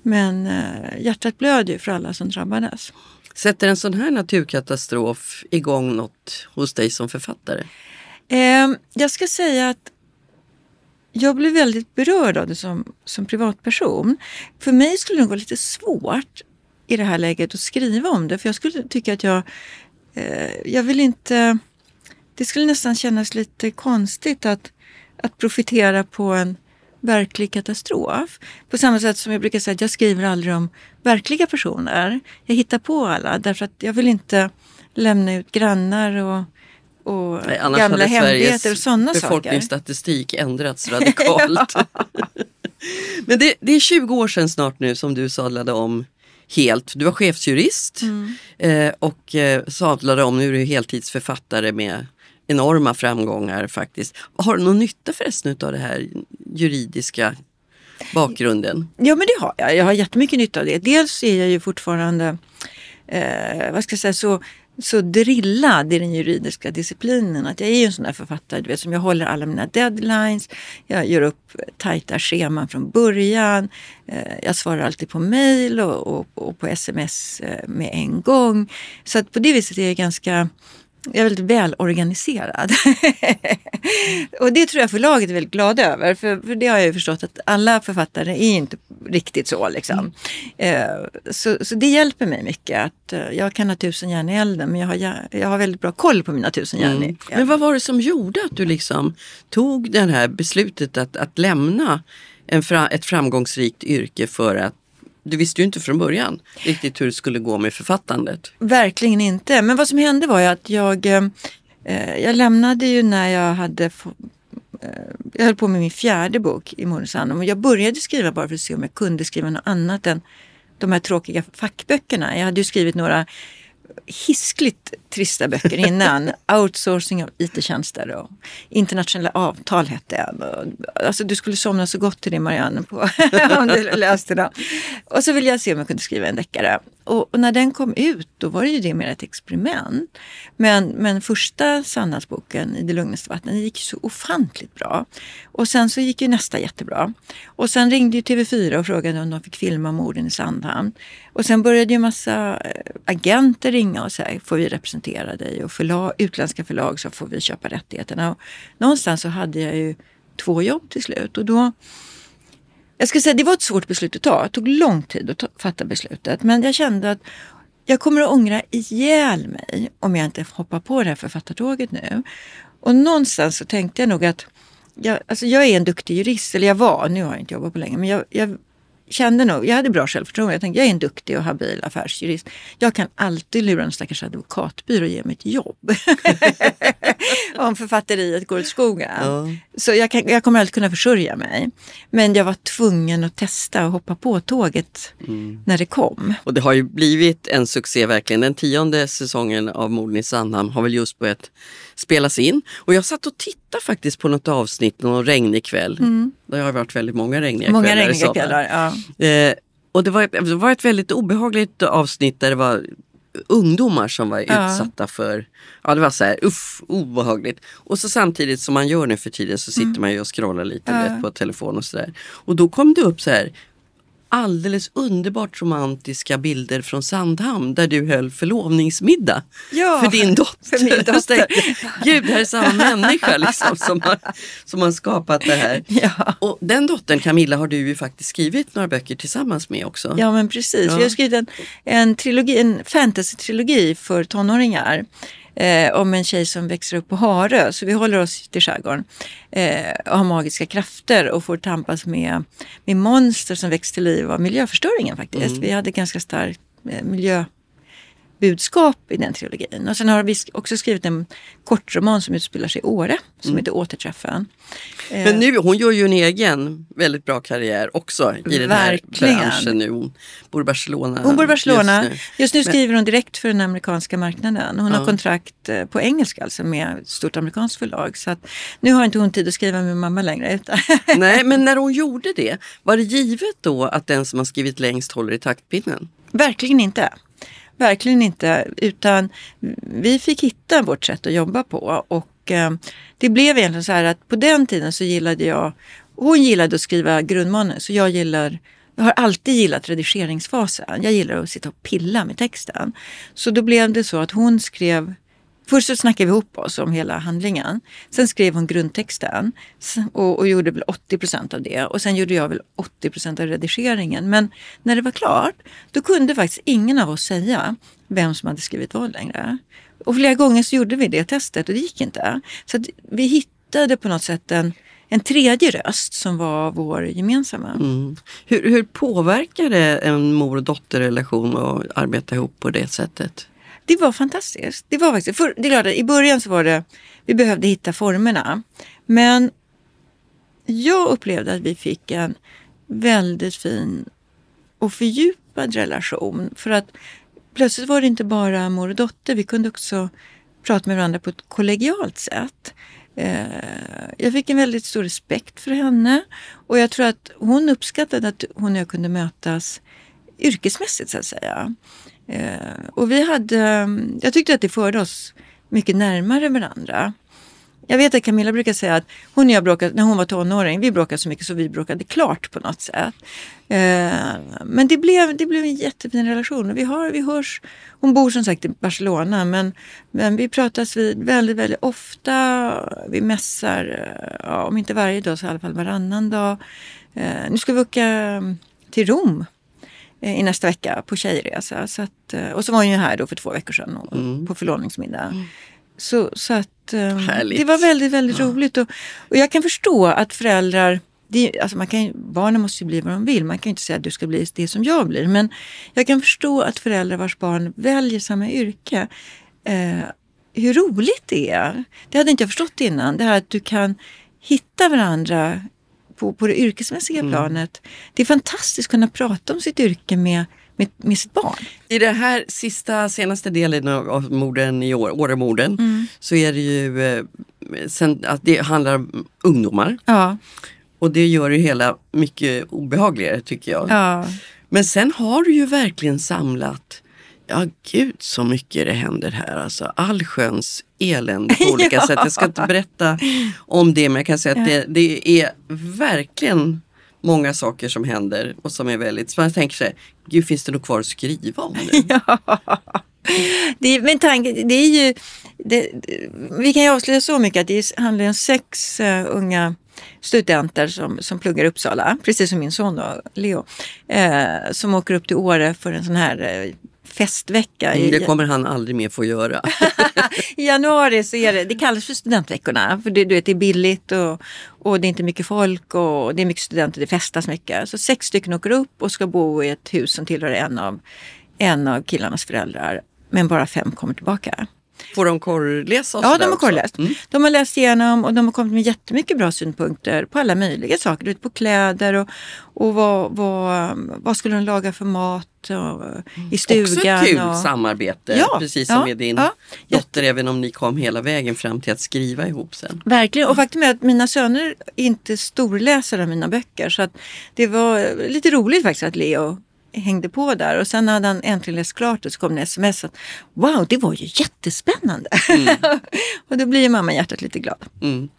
men eh, hjärtat blöd ju för alla som drabbades. Sätter en sån här naturkatastrof igång något hos dig som författare? Eh, jag ska säga att jag blev väldigt berörd av det som, som privatperson. För mig skulle det vara lite svårt i det här läget att skriva om det. För jag skulle tycka att jag, eh, jag vill inte... Det skulle nästan kännas lite konstigt att, att profitera på en verklig katastrof. På samma sätt som jag brukar säga att jag skriver aldrig om verkliga personer. Jag hittar på alla därför att jag vill inte lämna ut grannar och, och Nej, annars gamla hade hemligheter och sådana saker. befolkningsstatistik ändrats radikalt. Men det, det är 20 år sedan snart nu som du sadlade om helt. Du var chefsjurist Mm. eh, och eh, sadlade om, nu är du heltidsförfattare med enorma framgångar faktiskt. Har du någon nytta förresten av det här juridiska bakgrunden? Ja men det har jag. Jag har jättemycket nytta av det. Dels är jag ju fortfarande eh, vad ska jag säga, så, så drillad i den juridiska disciplinen. Att jag är ju en sån där författare du vet, som jag håller alla mina deadlines. Jag gör upp tajta scheman från början. Eh, jag svarar alltid på mail och, och, och på sms eh, med en gång. Så att på det viset är jag ganska jag är väldigt välorganiserad. och det tror jag förlaget är väldigt glada över. För, för det har jag ju förstått att alla författare är inte riktigt så. Liksom. Eh, så, så det hjälper mig mycket. att eh, Jag kan ha tusen järn i elden men jag har, jag har väldigt bra koll på mina tusen järn elden. Men vad var det som gjorde att du liksom tog det här beslutet att, att lämna en fra, ett framgångsrikt yrke för att du visste ju inte från början riktigt hur det skulle gå med författandet. Verkligen inte. Men vad som hände var ju att jag, eh, eh jag lämnade ju när jag hade eh, jag höll på med min fjärde bok i Moderns och jag började skriva bara för att se om jag kunde skriva något annat än de här tråkiga fackböckerna. Jag hade ju skrivit några hiskligt trista böcker innan. Outsourcing av IT-tjänster och internationella avtal hette en. Och, Alltså du skulle somna så gott till det Marianne på, om du läste den. Och så ville jag se om jag kunde skriva en deckare. Och, och när den kom ut då var det ju det mer ett experiment. Men, men första Sandhalsboken, I det lugnaste vattnet, gick ju så ofantligt bra. Och sen så gick ju nästa jättebra. Och sen ringde ju TV4 och frågade om de fick filma morden i Sandhamn. Och sen började ju massa eh, agenter ringa och säga, får vi representera dig? Och förlag, utländska förlag så får vi köpa rättigheterna. Och någonstans så hade jag ju två jobb till slut. Och då, jag ska säga, det var ett svårt beslut att ta. Det tog lång tid att ta, fatta beslutet. Men jag kände att jag kommer att ångra ihjäl mig om jag inte hoppar på det här författartåget nu. Och någonstans så tänkte jag nog att jag, alltså jag är en duktig jurist, eller jag var, nu har jag inte jobbat på länge, men jag, jag kände nog, jag hade bra självförtroende. Jag tänkte jag är en duktig och habil affärsjurist. Jag kan alltid lura en stackars advokatbyrå och ge mig ett jobb. Om författeriet går åt skogen. Ja. Så jag, kan, jag kommer alltid kunna försörja mig. Men jag var tvungen att testa och hoppa på tåget när det kom. Och det har ju blivit en succé verkligen. Den tionde säsongen av Morden i Sandhamn har väl just börjat spelas in. Och jag satt och tittade faktiskt på något avsnitt någon regnig kväll. Det har varit väldigt många regniga Många kvällar regniga kvällar. Ja. Eh, och det var, ett, det var ett väldigt obehagligt avsnitt där det var ungdomar som var Ja. utsatta för, ja det var så här, uff, obehagligt. Och så samtidigt som man gör nu för tiden så sitter man ju och scrollar lite Mm. Ja. vet, på telefon och sådär. Och då kom det upp så här alldeles underbart romantiska bilder från Sandhamn där du höll förlovningsmiddag Ja, för din dotter. för min dotter. tänkte, Gud, det här är samma människa liksom, som, har, som har skapat det här. Ja. Och den dottern Camilla har du ju faktiskt skrivit några böcker tillsammans med också. Ja men precis. Ja. Jag har skrivit en, en, trilogi, en fantasy-trilogi för tonåringar. Eh, om en tjej som växer upp på Harö. Så vi håller oss till skärgården. Eh, och har magiska krafter och får tampas med, med monster som väcks till liv av miljöförstöringen faktiskt. Vi hade ganska stark eh, miljö budskap i den trilogin. Och sen har vi också skrivit en kortroman som utspelar sig i Åre som heter Återträffen. Eh, Men nu, hon gör ju en egen väldigt bra karriär också i den Verkligen. här branschen nu. Hon bor i Barcelona. Hon bor i Barcelona. just nu. Just nu, Men- skriver hon direkt för den amerikanska marknaden. Hon Ja. har kontrakt eh, på engelska alltså med ett stort amerikanskt förlag. Så att nu har inte hon tid att skriva med mamma längre. Nej, men när hon gjorde det, var det givet då att den som har skrivit längst håller i taktpinnen? Verkligen inte. Verkligen inte. Utan vi fick hitta vårt sätt att jobba på. Och eh, det blev egentligen så här att på den tiden så gillade jag, hon gillade att skriva grundmanus och jag gillar jag har alltid gillat redigeringsfasen. Jag gillar att sitta och pilla med texten. Så då blev det så att hon skrev Först så snackade vi ihop oss om hela handlingen. Sen skrev hon grundtexten och, och gjorde väl 80 procent av det. Och sen gjorde jag väl 80 procent av redigeringen. Men när det var klart, då kunde faktiskt ingen av oss säga vem som hade skrivit vad längre. Och flera gånger så gjorde vi det testet och det gick inte. Så att vi hittade på något sätt en, en tredje röst som var vår gemensamma. Mm. Hur, hur påverkar det en mor och dotterrelation att arbeta ihop på det sättet? Det var fantastiskt. Det var faktiskt, för, det är klart att i början så var det, vi behövde hitta formerna. Men jag upplevde att vi fick en väldigt fin och fördjupad relation. För att plötsligt var det inte bara mor och dotter, vi kunde också prata med varandra på ett kollegialt sätt. Eh, jag fick en väldigt stor respekt för henne och jag tror att hon uppskattade att hon och jag kunde mötas yrkesmässigt så att säga. Eh, Och vi hade, ehm, jag tyckte att det förde oss mycket närmare varandra. Jag vet att Camilla brukar säga att hon och jag bråkade, när hon var tonåring, vi bråkade så mycket så vi bråkade klart på något sätt. Eh, Men det blev, det blev en jättefin relation. Och vi, har, vi hörs, hon bor som sagt i Barcelona men, men vi pratas vid väldigt, väldigt ofta. Vi mässar, eh, ja, om inte varje dag så i alla fall varannan dag. Eh, Nu ska vi åka ehm, till Rom i nästa vecka på tjejresa. Så att, eh, och så var hon ju här då för två veckor sedan och, på förlovningsmiddag. Så, så att eh, Härligt. det var väldigt, väldigt roligt. Och, och jag kan förstå att föräldrar det, alltså man kan, barnen måste ju bli vad de vill. Man kan ju inte säga att du ska bli det som jag blir. Men jag kan förstå att föräldrar vars barn väljer samma yrke, eh, hur roligt det är. Det hade inte jag förstått innan. Det här att du kan hitta varandra på, på det yrkesmässiga planet. Det är fantastiskt att kunna prata om sitt yrke med, med, med sitt barn. I den här sista, senaste delen av, morden i år, Åremorden, så är det ju eh, sen, att det handlar om ungdomar. Ja, Och det gör det hela mycket obehagligare tycker jag. ja. Men sen har du ju verkligen samlat Ja gud så mycket det händer här alltså. Allsköns elände på olika Ja. sätt. Jag ska inte berätta om det men jag kan säga att det, det är verkligen många saker som händer och som är väldigt, så man tänker sig, gud finns det något kvar att skriva om nu? Det, är- men tanke, det är ju, det, det- vi kan ju avslöja så mycket att det handlar om sex eh, unga studenter som, som pluggar i Uppsala, precis som min son då, Leo, eh, som åker upp till Åre för en sån här eh, festvecka. I, Det kommer han aldrig mer få göra. I januari så är det, det kallas för studentveckorna. För det, du vet, det är billigt och, och det är inte mycket folk och det är mycket studenter, det festas mycket. Så sex stycken åker upp och ska bo i ett hus som tillhör en av, en av killarnas föräldrar. Men bara fem kommer tillbaka. Får de korrläsa? Ja, de har korrläst. Mm. De har läst igenom och de har kommit med jättemycket bra synpunkter på alla möjliga saker. Du vet, på kläder och, och vad, vad, vad skulle de laga för mat och, i stugan. Också ett kul och, samarbete, Ja, precis som ja, med din ja. dotter, även om ni kom hela vägen fram till att skriva ihop sen. Verkligen. Och faktum är att mina söner är inte storläsare av mina böcker. Så att det var lite roligt faktiskt att Leo hängde på där. Och sen hade han äntligen läst klart och så kom det sms att wow, det var ju jättespännande. och då blir ju mamma hjärtat lite glad. Mm.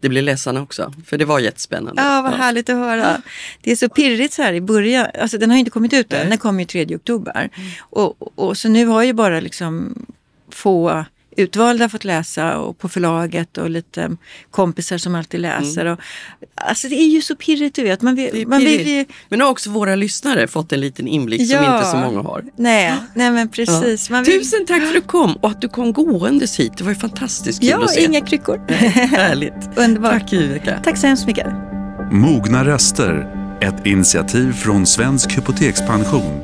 Det blir ledsarna också, för det var jättespännande. Ja, vad härligt att höra. Det är så pirrigt så här i början. Alltså den har inte kommit ut än. Den kommer ju 3 oktober. Och, och, och så nu har ju bara liksom få utvalda fått läsa och på förlaget och lite kompisar som alltid läser. Och, alltså det är ju så pirrigt du vet. Man vill, man vill. Men har också våra lyssnare fått en liten inblick som Ja. inte så många har. nej, nej men precis. Man vill, Tusen tack för att du kom och att du kom gåendes hit. Det var ju fantastiskt kul Ja, att se. inga kryckor. Härligt. Underbart. Tack Viveka. Tack så hemskt mycket. Mogna röster. Ett initiativ från Svensk Hypotekspension.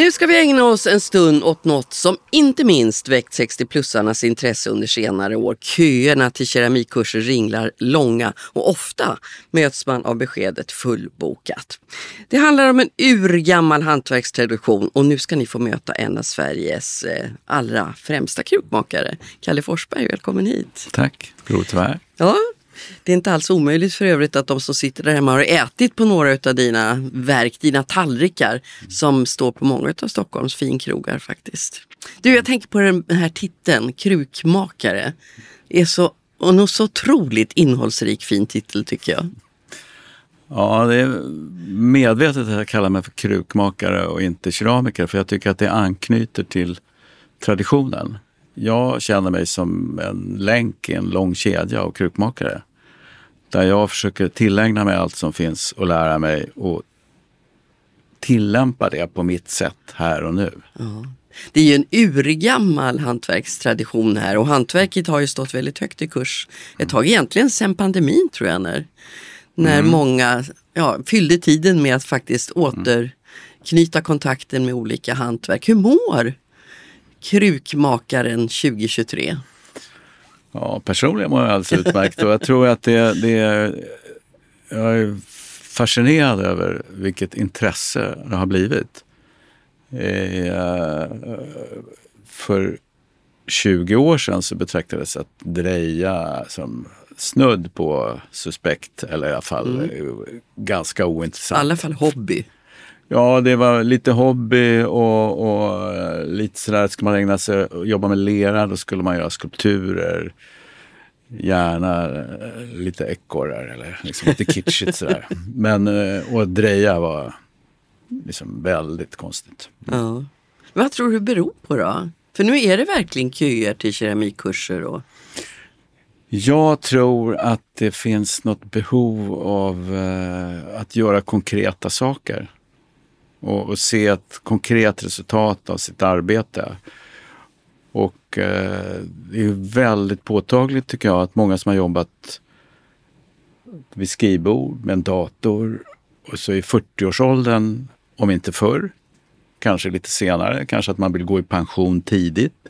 Nu ska vi ägna oss en stund åt något som inte minst väckt 60-plussarnas intresse under senare år. Köerna till keramikkurser ringlar långa och ofta möts man av beskedet fullbokat. Det handlar om en urgammal hantverkstradition och nu ska ni få möta en av Sveriges eh, allra främsta krukmakare. Kalle Forsberg, välkommen hit. Tack, roligt att vara här. Ja, det är inte alls omöjligt för övrigt att de som sitter där hemma har ätit på några av dina verk, dina tallrikar som står på många av Stockholms finkrogar faktiskt. Du, jag tänker på den här titeln, krukmakare. Det är så, och nog så otroligt innehållsrik fin titel tycker jag. Ja, det är medvetet att jag kallar mig för krukmakare och inte keramiker för jag tycker att det anknyter till traditionen. Jag känner mig som en länk i en lång kedja av krukmakare. Där jag försöker tillägna mig allt som finns och lära mig och tillämpa det på mitt sätt här och nu. Ja. Det är ju en urgammal hantverkstradition här och hantverket har ju stått väldigt högt i kurs ett tag, egentligen sedan pandemin tror jag, när, när Mm. många ja, fyllde tiden med att faktiskt återknyta kontakten med olika hantverk. Hur mår krukmakaren 2023? Ja, personligen mår jag alldeles utmärkt och jag tror att det, det är... Jag är fascinerad över vilket intresse det har blivit. Eh, För 20 år sedan så betraktades att dreja som snudd på suspekt eller i alla fall eh, ganska I ointressant. alla fall hobby. Ja, det var lite hobby och, och eh, lite sådär, ska man ägna sig och jobba med lera då skulle man göra skulpturer. Gärna eh, lite ekorrar eller liksom lite kitschigt sådär. Men eh, och att dreja var liksom väldigt konstigt. Ja. Vad tror du beror på då? För nu är det verkligen köer till keramikkurser. Och... Jag tror att det finns något behov av eh, att göra konkreta saker. Och, och se ett konkret resultat av sitt arbete. Och eh, det är väldigt påtagligt tycker jag att många som har jobbat vid skrivbord med en dator och så i 40-årsåldern, om inte förr, kanske lite senare, kanske att man vill gå i pension tidigt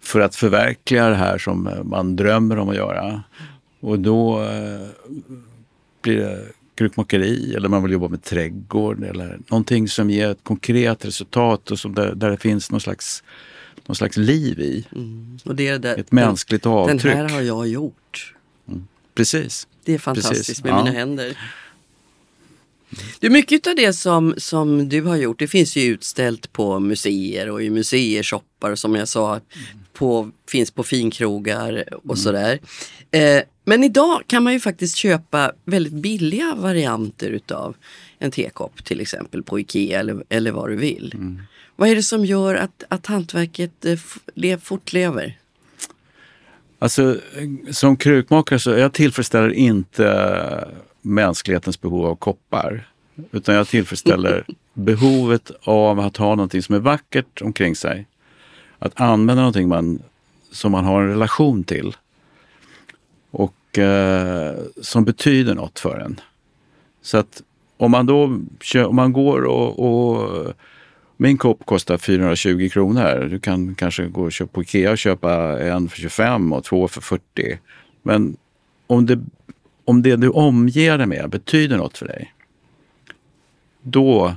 för att förverkliga det här som man drömmer om att göra. Och då eh, blir det krukmakeri eller man vill jobba med trädgård eller någonting som ger ett konkret resultat och som där, där det finns någon slags, någon slags liv i. Och det är det där, Ett mänskligt den, avtryck. Den här har jag gjort. Precis. Det är fantastiskt Precis, med ja. mina händer. Du, mycket av det som, som du har gjort, det finns ju utställt på museer och i museishoppar som jag sa, på, finns på finkrogar och sådär. Eh, men idag kan man ju faktiskt köpa väldigt billiga varianter utav en tekopp till exempel på Ikea eller, eller vad du vill. Vad är det som gör att, att hantverket eh, fortlever? Alltså, som krukmakare så jag tillfredsställer inte mänsklighetens behov av koppar. Utan jag tillfredsställer behovet av att ha någonting som är vackert omkring sig. Att använda någonting man, som man har en relation till. Och eh, som betyder något för en. Så att om man då om man går och, och min kopp kostar 420 kronor. Du kan kanske gå och köpa på Ikea och köpa en för 25 och två för 40. Men om det, om det du omger dig med betyder något för dig, då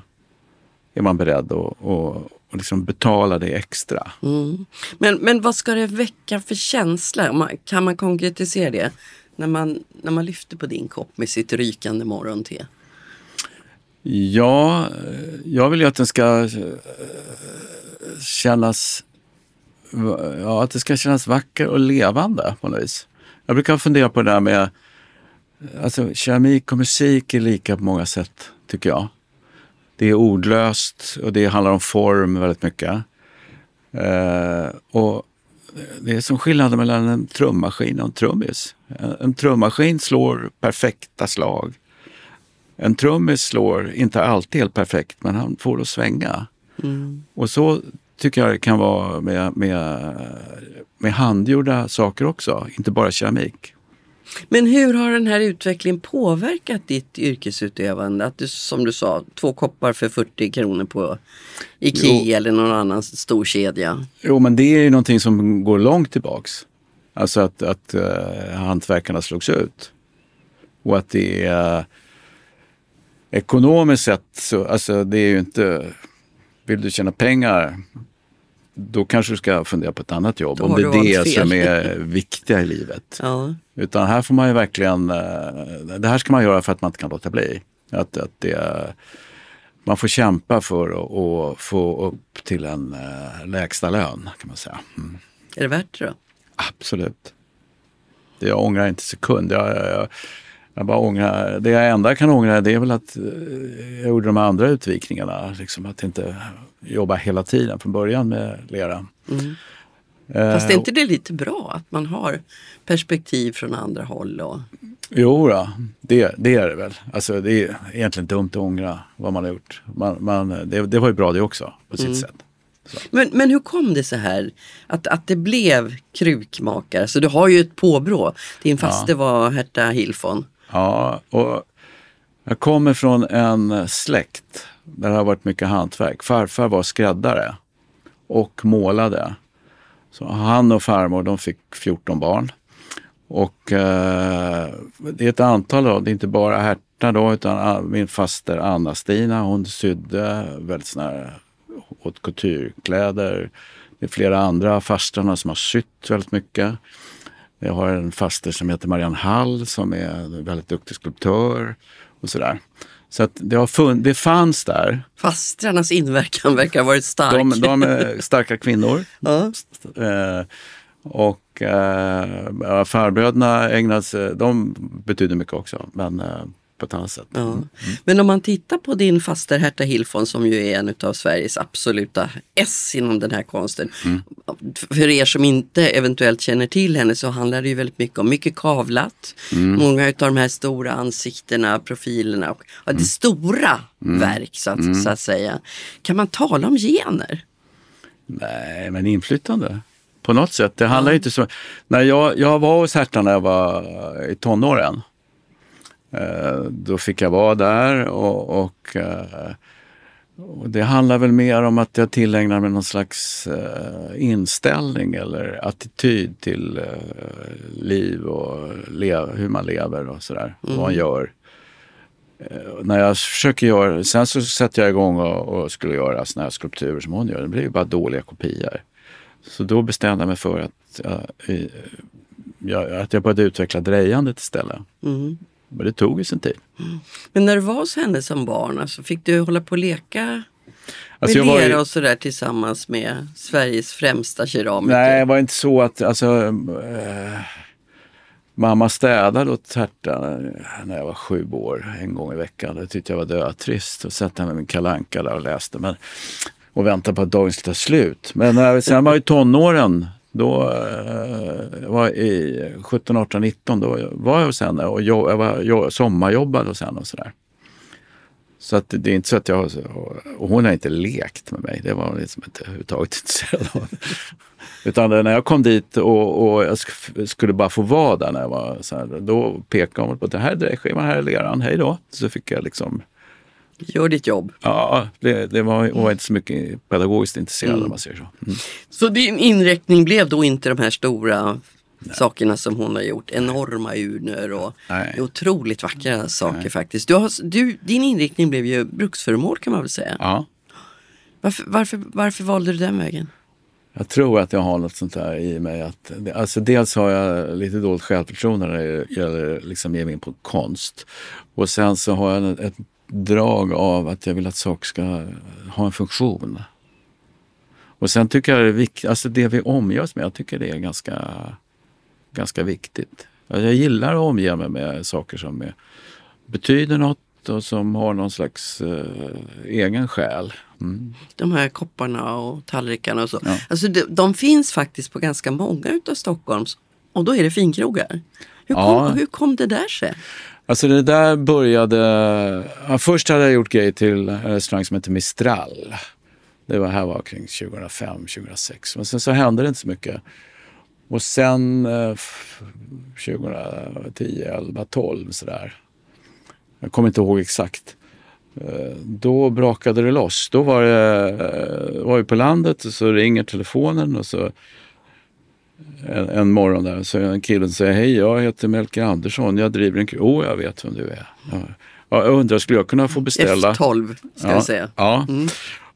är man beredd att, att, att liksom betala det extra. Mm. Men, men vad ska det väcka för känsla? Kan man konkretisera det? När man, när man lyfter på din kopp med sitt rykande morgonte. Ja, jag vill ju att den ska eh, kännas ja, att det ska kännas vacker och levande på något vis. Jag brukar fundera på det där med alltså, keramik och musik är lika på många sätt, tycker jag. Det är ordlöst och det handlar om form väldigt mycket. Eh, och det är som skillnaden mellan en trummaskin och en trummis. En, en trummaskin slår perfekta slag. En trummis slår inte alltid helt perfekt, men han får det att svänga. Och så tycker jag det kan vara med, med, med handgjorda saker också, inte bara keramik. Men hur har den här utvecklingen påverkat ditt yrkesutövande? Att du, som du sa, två koppar för 40 kronor på Ikea Jo. eller någon annan stor kedja. Jo, men det är ju någonting som går långt tillbaks. Alltså att, att uh, hantverkarna slogs ut. Och att det är uh, ekonomiskt sett, så, alltså det är ju inte, vill du tjäna pengar, då kanske du ska fundera på ett annat jobb. Då Om det är det fel. som är viktiga i livet. Ja. Utan här får man ju verkligen, eh, det här ska man göra för att man inte kan låta bli. Att, att det, man får kämpa för att få upp till en eh, lägsta lön kan man säga. Mm. Är det värt det då? Absolut. Det jag ångrar inte sekund. Jag, jag, jag, jag bara ångrar, det jag enda kan ångra det är väl att eh, jag gjorde de andra utvikningarna. Liksom att inte jobba hela tiden från början med lera. Mm. Eh, Fast är inte det lite bra att man har perspektiv från andra håll? Och... Jo då, det, det är det väl. Alltså, det är egentligen dumt att ångra vad man har gjort. Man, man, det, det var ju bra det också på sitt sätt. Men, men hur kom det så här att, att det blev krukmakare? Så du har ju ett påbrå. Din faste var Herta Hilfon. Ja, och jag kommer från en släkt där det har varit mycket hantverk. Farfar var skräddare och målade. Så han och farmor de fick 14 barn. Och eh, det är ett antal då, det är inte bara Herta då utan min faster Anna-Stina hon sydde väldigt såna här haute couture-kläder. Det är flera andra fastrarna som har sytt väldigt mycket. Jag har en faster som heter Marianne Hall som är en väldigt duktig skulptör och sådär. Så att det, har fun- det fanns där. Fastrarnas inverkan verkar ha varit stark. De, de är starka kvinnor. Ja. Eh, och eh, farbröderna ägnade sig, de betyder mycket också, men eh, på ett annat sätt. Ja. Men om man tittar på din faster Herta Hilfon som ju är en av Sveriges absoluta S inom den här konsten. För er som inte eventuellt känner till henne så handlar det ju väldigt mycket om mycket kavlat. Många av de här stora ansiktena, profilerna och ja, det är stora verk så att, så att säga. Kan man tala om gener? Nej, men inflytande. På något sätt. Det handlar inte så. När jag, jag var hos Herta när jag var i tonåren. Eh, då fick jag vara där och, och, eh, och det handlar väl mer om att jag tillägnar mig någon slags eh, inställning eller attityd till liv och hur man lever och sådär. Vad man gör. Eh, när jag försöker göra, sen så sätter jag igång och, och skulle göra såna här skulpturer som hon gör. Det blir ju bara dåliga kopior. Så då bestämde jag mig för att, att jag började utveckla drejandet istället. Mm. Men det tog ju sin tid. Men när du var hos henne som barn, alltså, fick du hålla på och leka Alltså med var ju- lera och sådär tillsammans med Sveriges främsta keramiker? Nej, det var inte så att, alltså, eh, mamma städade åt Herta när jag var sju år en gång i veckan. Det tyckte jag var dötrist. Och satt med min kalanka där och läste men, och väntade på att dagen skulle ta slut. Men när, sen var i tonåren, då eh, var jag i 17, 18, 19, då var jag hos henne och jobb, jag, var, jag sommarjobbade hos henne och sådär. Så att det är inte så att jag har, och hon har inte lekt med mig. Det var hon liksom inte överhuvudtaget intresserad av. Utan när jag kom dit och, och jag sk- skulle bara få vara där när jag var så här, då pekade hon på det här är drejskivan, här är leran, hej då. Så fick jag liksom, Gör ditt jobb. ja, det, det var, hon var inte så mycket pedagogiskt intresserad om man säger så. Mm. Så din inriktning blev då inte de här stora sakerna som hon har gjort. Enorma urnor och Nej. otroligt vackra saker faktiskt. Du har, du, din inriktning blev ju bruksföremål kan man väl säga. Ja, Varför, varför, varför valde du den vägen? jag tror att jag har något sånt där i mig. Att, alltså dels har jag lite dåligt självförtroende när det gäller liksom ge mig in på konst. Och sen så har jag ett drag av att jag vill att saker ska ha en funktion. Och sen tycker jag det är viktigt, alltså det vi omger oss med, jag tycker det är ganska, ganska viktigt. Jag gillar att omge mig med saker som är, betyder något och som har någon slags eh, egen själ. Mm. De här kopparna och tallrikarna och så. Ja. Alltså de, de finns faktiskt på ganska många utav Stockholms och då är det finkrogar. Hur kom, Ja. hur kom det där sig? Alltså det där började... Ja, först hade jag gjort grejer till en restaurang som heter Mistral. Det var här var kring 2005, 2006. Men sen så hände det inte så mycket. Och sen eh, 2010, 11, 12 sådär. Jag kommer inte ihåg exakt. Eh, Då brakade det loss. Då var, det, eh, var vi på landet och så ringer telefonen och så en, en morgon där så en kille säger Hej, jag heter Melker Andersson. Jag driver en krog. Oh, jag vet vem du är. Ja. Ja, jag undrar, skulle jag kunna få beställa? F12 ska jag säga. Ja.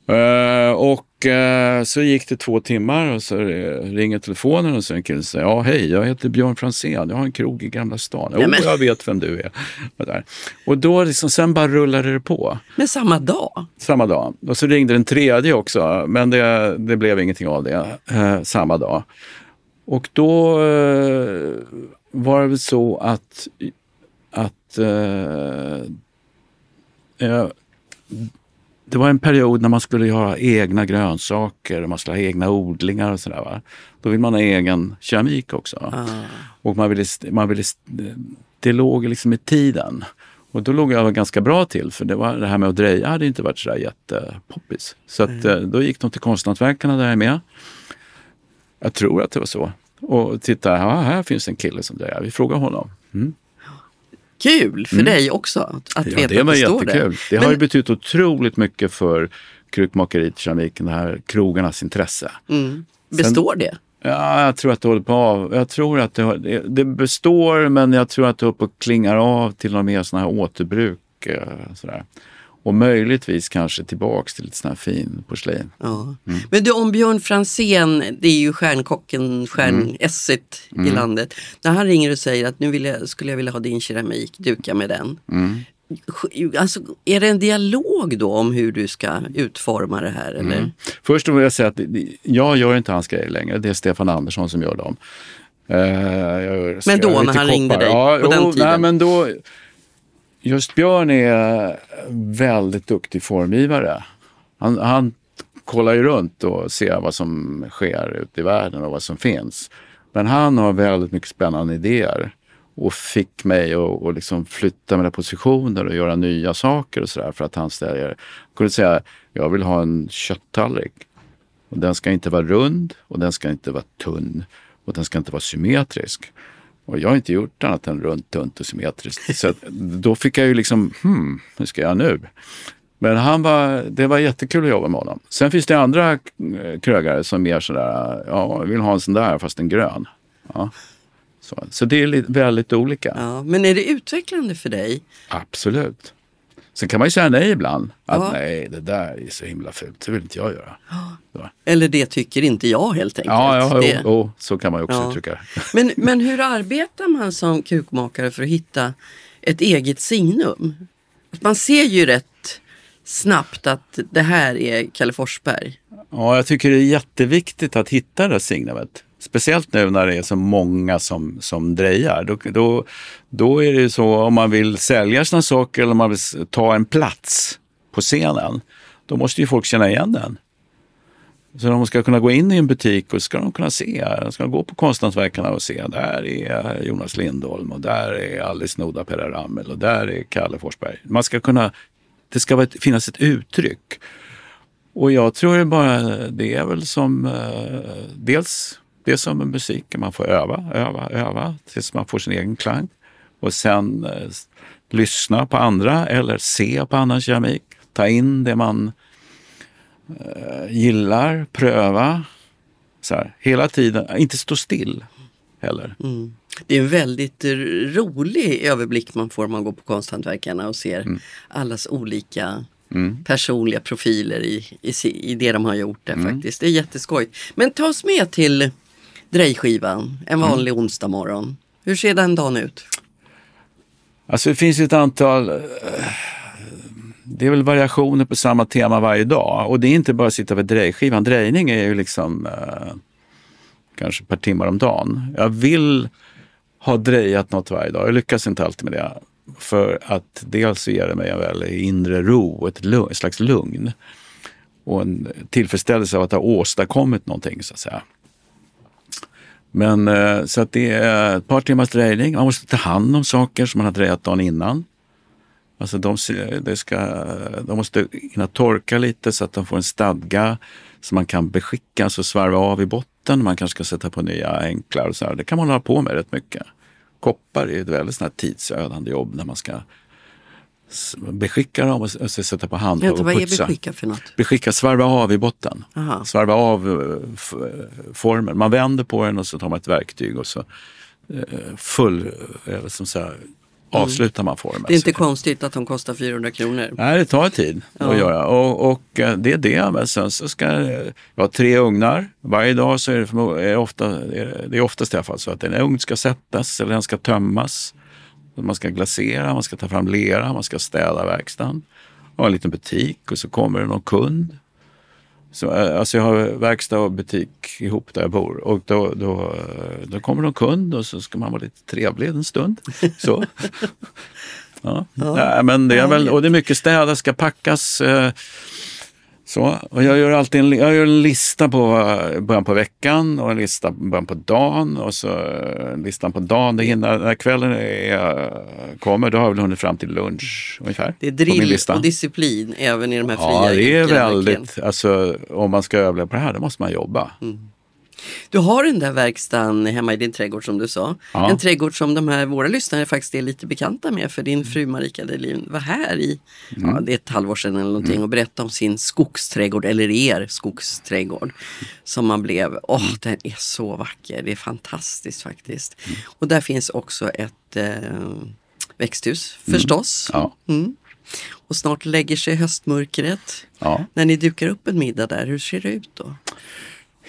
Eh, och eh, så gick det två timmar och så ringer telefonen och så en kille säger ja hej, jag heter Björn Franzén, jag har en krog i Gamla stan. Jo, men- jag vet vem du är. Och, där. och då liksom, sen bara rullade det på Men samma dag? samma dag. Och så ringde den tredje också, men det, det blev ingenting av det eh, samma dag. Och då eh, var det väl så att, att eh, eh, det var en period när man skulle göra egna grönsaker, och man skulle ha egna odlingar och sådär. Va? Då vill man ha egen keramik också. Ah. Och man ville, man ville, det låg liksom i tiden. Och då låg jag ganska bra till för det, var, det här med att dreja hade inte varit sådär jättepoppis. Så att, då gick de till konsthantverkarna där jag är med. Jag tror att det var så. Och titta, ja, här finns en kille som drejar. Vi frågar honom. Mm. Kul för dig också att, att Ja, veta det att var det står jättekul. Det har Men- ju betytt otroligt mycket för krukmakeriet, keramiken, det här krogarnas intresse. Mm. Består det? Ja, jag tror att det håller på av. Jag tror att det, har- det, det består, men jag tror att det håller på att klingar av till något mer sådana här återbruk. eh, Sådär. Och möjligtvis kanske tillbaks till lite sån här fin porslin. Ja. Mm. Men du, om Björn Franzén, det är ju stjärnkocken, Mm. stjärnesset i landet. När han ringer och säger att nu vill jag, skulle jag vilja ha din keramik, duka med den. Mm. Alltså, är det en dialog då om hur du ska utforma det här? Eller? Mm. Först vill jag säga att jag gör inte hans grejer längre. Det är Stefan Andersson som gör dem. Gör- Men då när han ringde koppar. dig ja, på den tiden? Nej, men då, just Björn är väldigt duktig formgivare. Han, han kollar ju runt och ser vad som sker ute i världen och vad som finns. Men han har väldigt mycket spännande idéer och fick mig att liksom flytta mina positioner och göra nya saker och sådär för att han ställer. Jag kunde säga, jag vill ha en kötttallrik. Och den ska inte vara rund och den ska inte vara tunn och den ska inte vara symmetrisk. Och jag har inte gjort annat än runt, tunt och symmetriskt. Så då fick jag ju liksom, hmm, hur ska jag nu? Men han var, det var jättekul att jobba med honom. Sen finns det andra eh, krögare som mer sådär, ja, jag vill ha en sån där fast en grön. Ja. Så, så det är väldigt olika. Ja, men är det utvecklande för dig? Absolut. Sen kan man ju säga nej ibland. Att Ja. nej, det där är så himla fult, det vill inte jag göra. Så. Eller det tycker inte jag helt enkelt. Ja, ja det. jo, jo, så kan man ju också Ja. uttrycka. Men, men hur arbetar man som krukmakare för att hitta ett eget signum? Man ser ju rätt snabbt att det här är Kalle Forsberg. Ja, jag tycker det är jätteviktigt att hitta det där signumet. Speciellt nu när det är så många som, som drejar. Då, då, då är det ju så om man vill sälja sina saker eller om man vill ta en plats på scenen. Då måste ju folk känna igen den. Så de ska kunna gå in i en butik och ska de kunna se, de ska gå på Konsthantverkarna och se, där är Jonas Lindholm och där är Alice Noda Perra Ramel och där är Kalle Forsberg. Man ska kunna, det ska finnas ett uttryck. Och jag tror det bara, det är väl som, eh, dels det är som med musiken, man får öva, öva, öva tills man får sin egen klang. Och sen eh, lyssna på andra eller se på annan keramik. Ta in det man eh, gillar, pröva. Så här, hela tiden, inte stå still heller. Det är en väldigt rolig överblick man får om man går på Konsthantverkarna och ser Mm. allas olika personliga profiler i, i, i det de har gjort där faktiskt. Det är jätteskoj. Men ta oss med till drejskivan en vanlig onsdag morgon. Hur ser den dagen ut? Alltså det finns ett antal, eh, det är väl variationer på samma tema varje dag. Och det är inte bara att sitta vid drejskivan. Drejning är ju liksom eh, kanske ett par timmar om dagen. Jag vill ha drejat något varje dag. Jag lyckas inte alltid med det. För att dels så ger det mig en väldigt inre ro, ett, lugn, ett slags lugn. Och en tillfredsställelse av att ha åstadkommit någonting så att säga. Men eh, så att det är ett par timmars drejning. Man måste ta hand om saker som man har drejat dagen innan. Alltså de, ska, de måste hinna torka lite så att de får en stadga som man kan beskicka, alltså svarva av i botten botten, man kanske ska sätta på nya enklar och så här. Det kan man hålla på med rätt mycket. Koppar är ett väldigt sånt tidsödande jobb när man ska beskicka dem och och sätta på hand och är putsa. beskicka? Beskicka, svarva av i botten. Aha. Svarva av eh, formen. Man vänder på den och så tar man ett verktyg och så eh, full, eller som så här, avslutar man formen. Det är inte konstigt att de kostar 400 kronor. Nej, det tar tid Ja. att göra och, och eh, det är det. Men sen så ska jag ha tre ugnar. Varje dag så är det, förmo- är det, ofta, är det är oftast i alla fall så att en ugn ska sättas eller den ska tömmas. Man ska glasera, man ska ta fram lera, man ska städa verkstaden. Ha en liten butik och så kommer det någon kund. Så, eh, alltså jag har verkstad och butik ihop där jag bor och då, då, eh, då kommer någon kund och så ska man vara lite trevlig en stund. Så. Ja. Nej, men det är väl, och det är mycket städa, ska packas. Eh, så. Och jag gör alltid en, jag gör en lista på eh, början på veckan och en lista på början på dagen. Och så eh, listan på dagen, det hinner, när kvällen är, kommer, då har jag väl hunnit fram till lunch ungefär. Det är drill och disciplin även i de här fria Ja, det är väldigt, verkligen. alltså om man ska överleva på det här, då måste man jobba. Du har den där verkstaden hemma i din trädgård som du sa. Ja. En trädgård som de här våra lyssnare faktiskt är lite bekanta med för din fru Marika Delin var här i, Mm. ja, det är ett halvår sedan eller någonting och berättade om sin skogsträdgård eller er skogsträdgård. Som man blev, åh Mm. den är så vacker, det är fantastiskt faktiskt. Och där finns också ett eh, växthus förstås. Ja, Mm. Och snart lägger sig höstmörkret. När ni dukar upp en middag där, hur ser det ut då?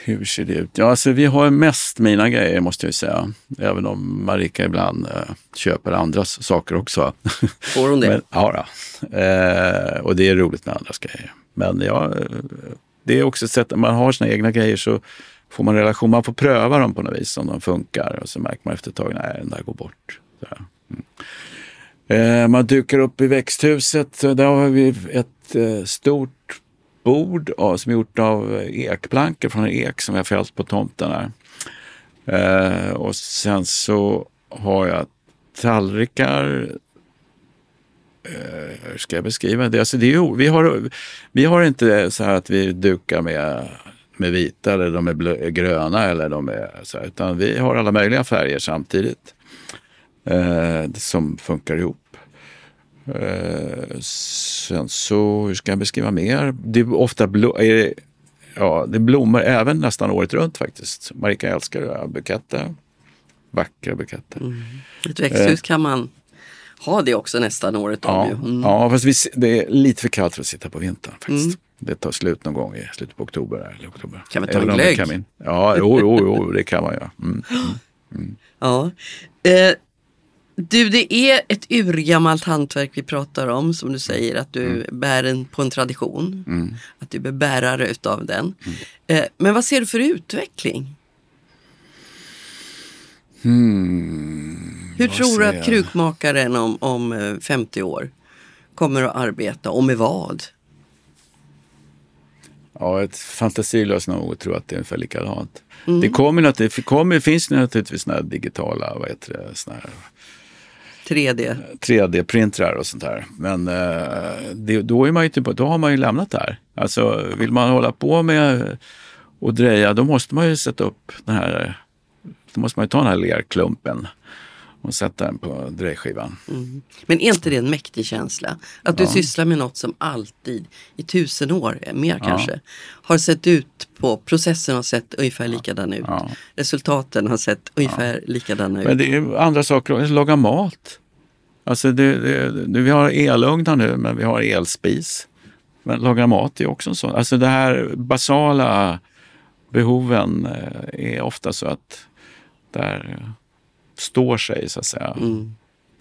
Hur ser det ut? Ja, alltså vi har mest mina grejer måste jag säga. Även om Marika ibland eh, köper andras saker också. Får hon det? Men, ja. Eh, och det är roligt med andras grejer. Men ja, eh, det är också ett sätt, när man har sina egna grejer så får man relation, man får pröva dem på något vis om de funkar och så märker man efter ett tag, nej den där går bort. Mm. Eh, man dukar upp i växthuset, där har vi ett eh, stort bord av, som är gjort av eh, ekplankor från en ek som vi har fällt på tomten här. Eh, och sen så har jag tallrikar Eh, hur ska jag beskriva det? Alltså det är ju, vi, har, vi har inte så här att vi dukar med, med vita eller de är blö, gröna eller de är så här, utan vi har alla möjliga färger samtidigt eh, som funkar ihop. Eh, sen så, hur ska jag beskriva mer? Det är ofta blo, är det, ja, det blommar även nästan året runt faktiskt. Marika älskar buketter. Vackra buketter. Ett växthus kan man ha det också nästan året om. Ja, ju. Mm. ja fast vi, det är lite för kallt för att sitta på vintern faktiskt. Det tar slut någon gång i slutet på oktober. Eller oktober. Kan man ta en Även glögg? Ja, jo, jo, jo, det kan man göra. Mm. Ja. Eh, du, det är ett urgammalt hantverk vi pratar om, som du säger, att du Mm. bär en, på en tradition. Att du är bärare utav den. Eh, men vad ser du för utveckling? Hmm, Hur tror du att krukmakaren om, om eh, 50 år kommer att arbeta och med vad? Ja, ett fantasilöst nog att tro att det är ungefär likadant. Det kommer det kommer, finns naturligtvis här digitala, vad heter det, såna här 3D? 3D-printrar och sånt där. Men eh, det, då, är man ju typ, då har man ju lämnat det här. Alltså vill man hålla på med och dreja, då måste man ju sätta upp den här, då måste man ju ta den här lerklumpen och sätta den på drejskivan. Men är inte det en mäktig känsla? Att du sysslar med något som alltid i tusen år, eh, mer kanske, har sett ut på, processen har sett ungefär likadan ut. Ja. Resultaten har sett ungefär likadana ut. Men det är andra saker, laga mat. Alltså det, det, det, vi har elugnar nu, men vi har elspis. Men laga mat är också en sån. Alltså det här basala behoven eh, är ofta så att där står sig så att säga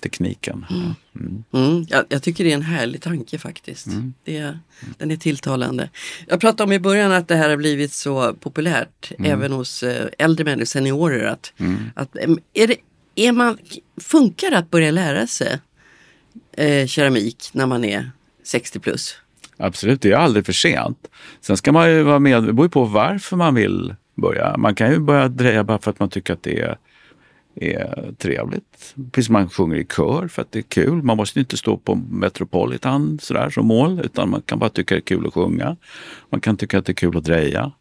tekniken. Mm. Mm, jag, jag tycker det är en härlig tanke faktiskt. Det, den är tilltalande. Jag pratade om i början att det här har blivit så populärt även hos eh, äldre människor, seniorer. Att, att, är det, är man, funkar det att börja lära sig eh, keramik när man är 60 plus? Absolut, det är aldrig för sent. Sen ska man ju vara med, det beror ju på varför man vill börja. Man kan ju börja dreja bara för att man tycker att det är, är trevligt. Precis man sjunger i kör för att det är kul. Man måste inte stå på Metropolitan sådär som mål, utan man kan bara tycka det är kul att sjunga. Man kan tycka att det är kul att dreja.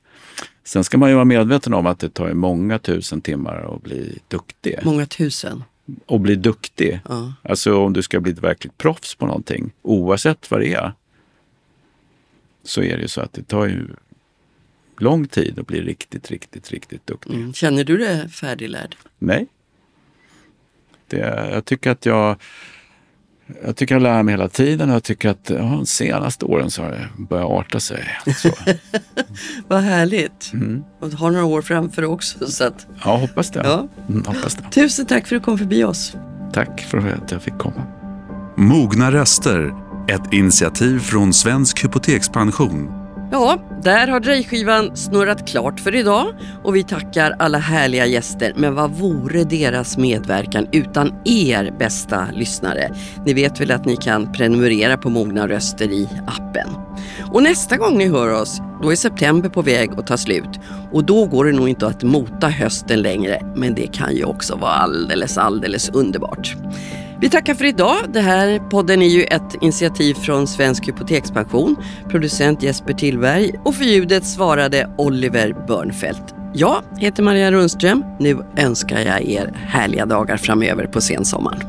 Sen ska man ju vara medveten om att det tar många tusen timmar att bli duktig. Många tusen. Och bli duktig. Ja. Alltså om du ska bli ett verkligt proffs på någonting, oavsett vad det är, så är det ju så att det tar ju lång tid att bli riktigt, riktigt, riktigt duktig. Mm. Känner du dig färdiglärd? Nej. Det, jag tycker att jag jag tycker jag lär mig hela tiden och jag tycker att ja, de senaste åren så har det börjat arta sig. Så. Vad härligt. Mm. Och du har några år framför dig också. Så att, Ja, hoppas det. Ja. Mm, hoppas det. tusen tack för att du kom förbi oss. Tack för att jag fick komma. Mogna röster, ett initiativ från Svensk Hypotekspension. Ja, där har drejskivan snurrat klart för idag och vi tackar alla härliga gäster. Men vad vore deras medverkan utan er bästa lyssnare? Ni vet väl att ni kan prenumerera på Mogna röster i appen. Och nästa gång ni hör oss, då är september på väg att ta slut. Och då går det nog inte att mota hösten längre, men det kan ju också vara alldeles, alldeles underbart. Vi tackar för idag. Det här podden är ju ett initiativ från Svensk Hypotekspension. Producent Jesper Tillberg och för ljudet svarade Oliver Börnfeldt. Jag heter Maria Rundström. Nu önskar jag er härliga dagar framöver på sensommaren.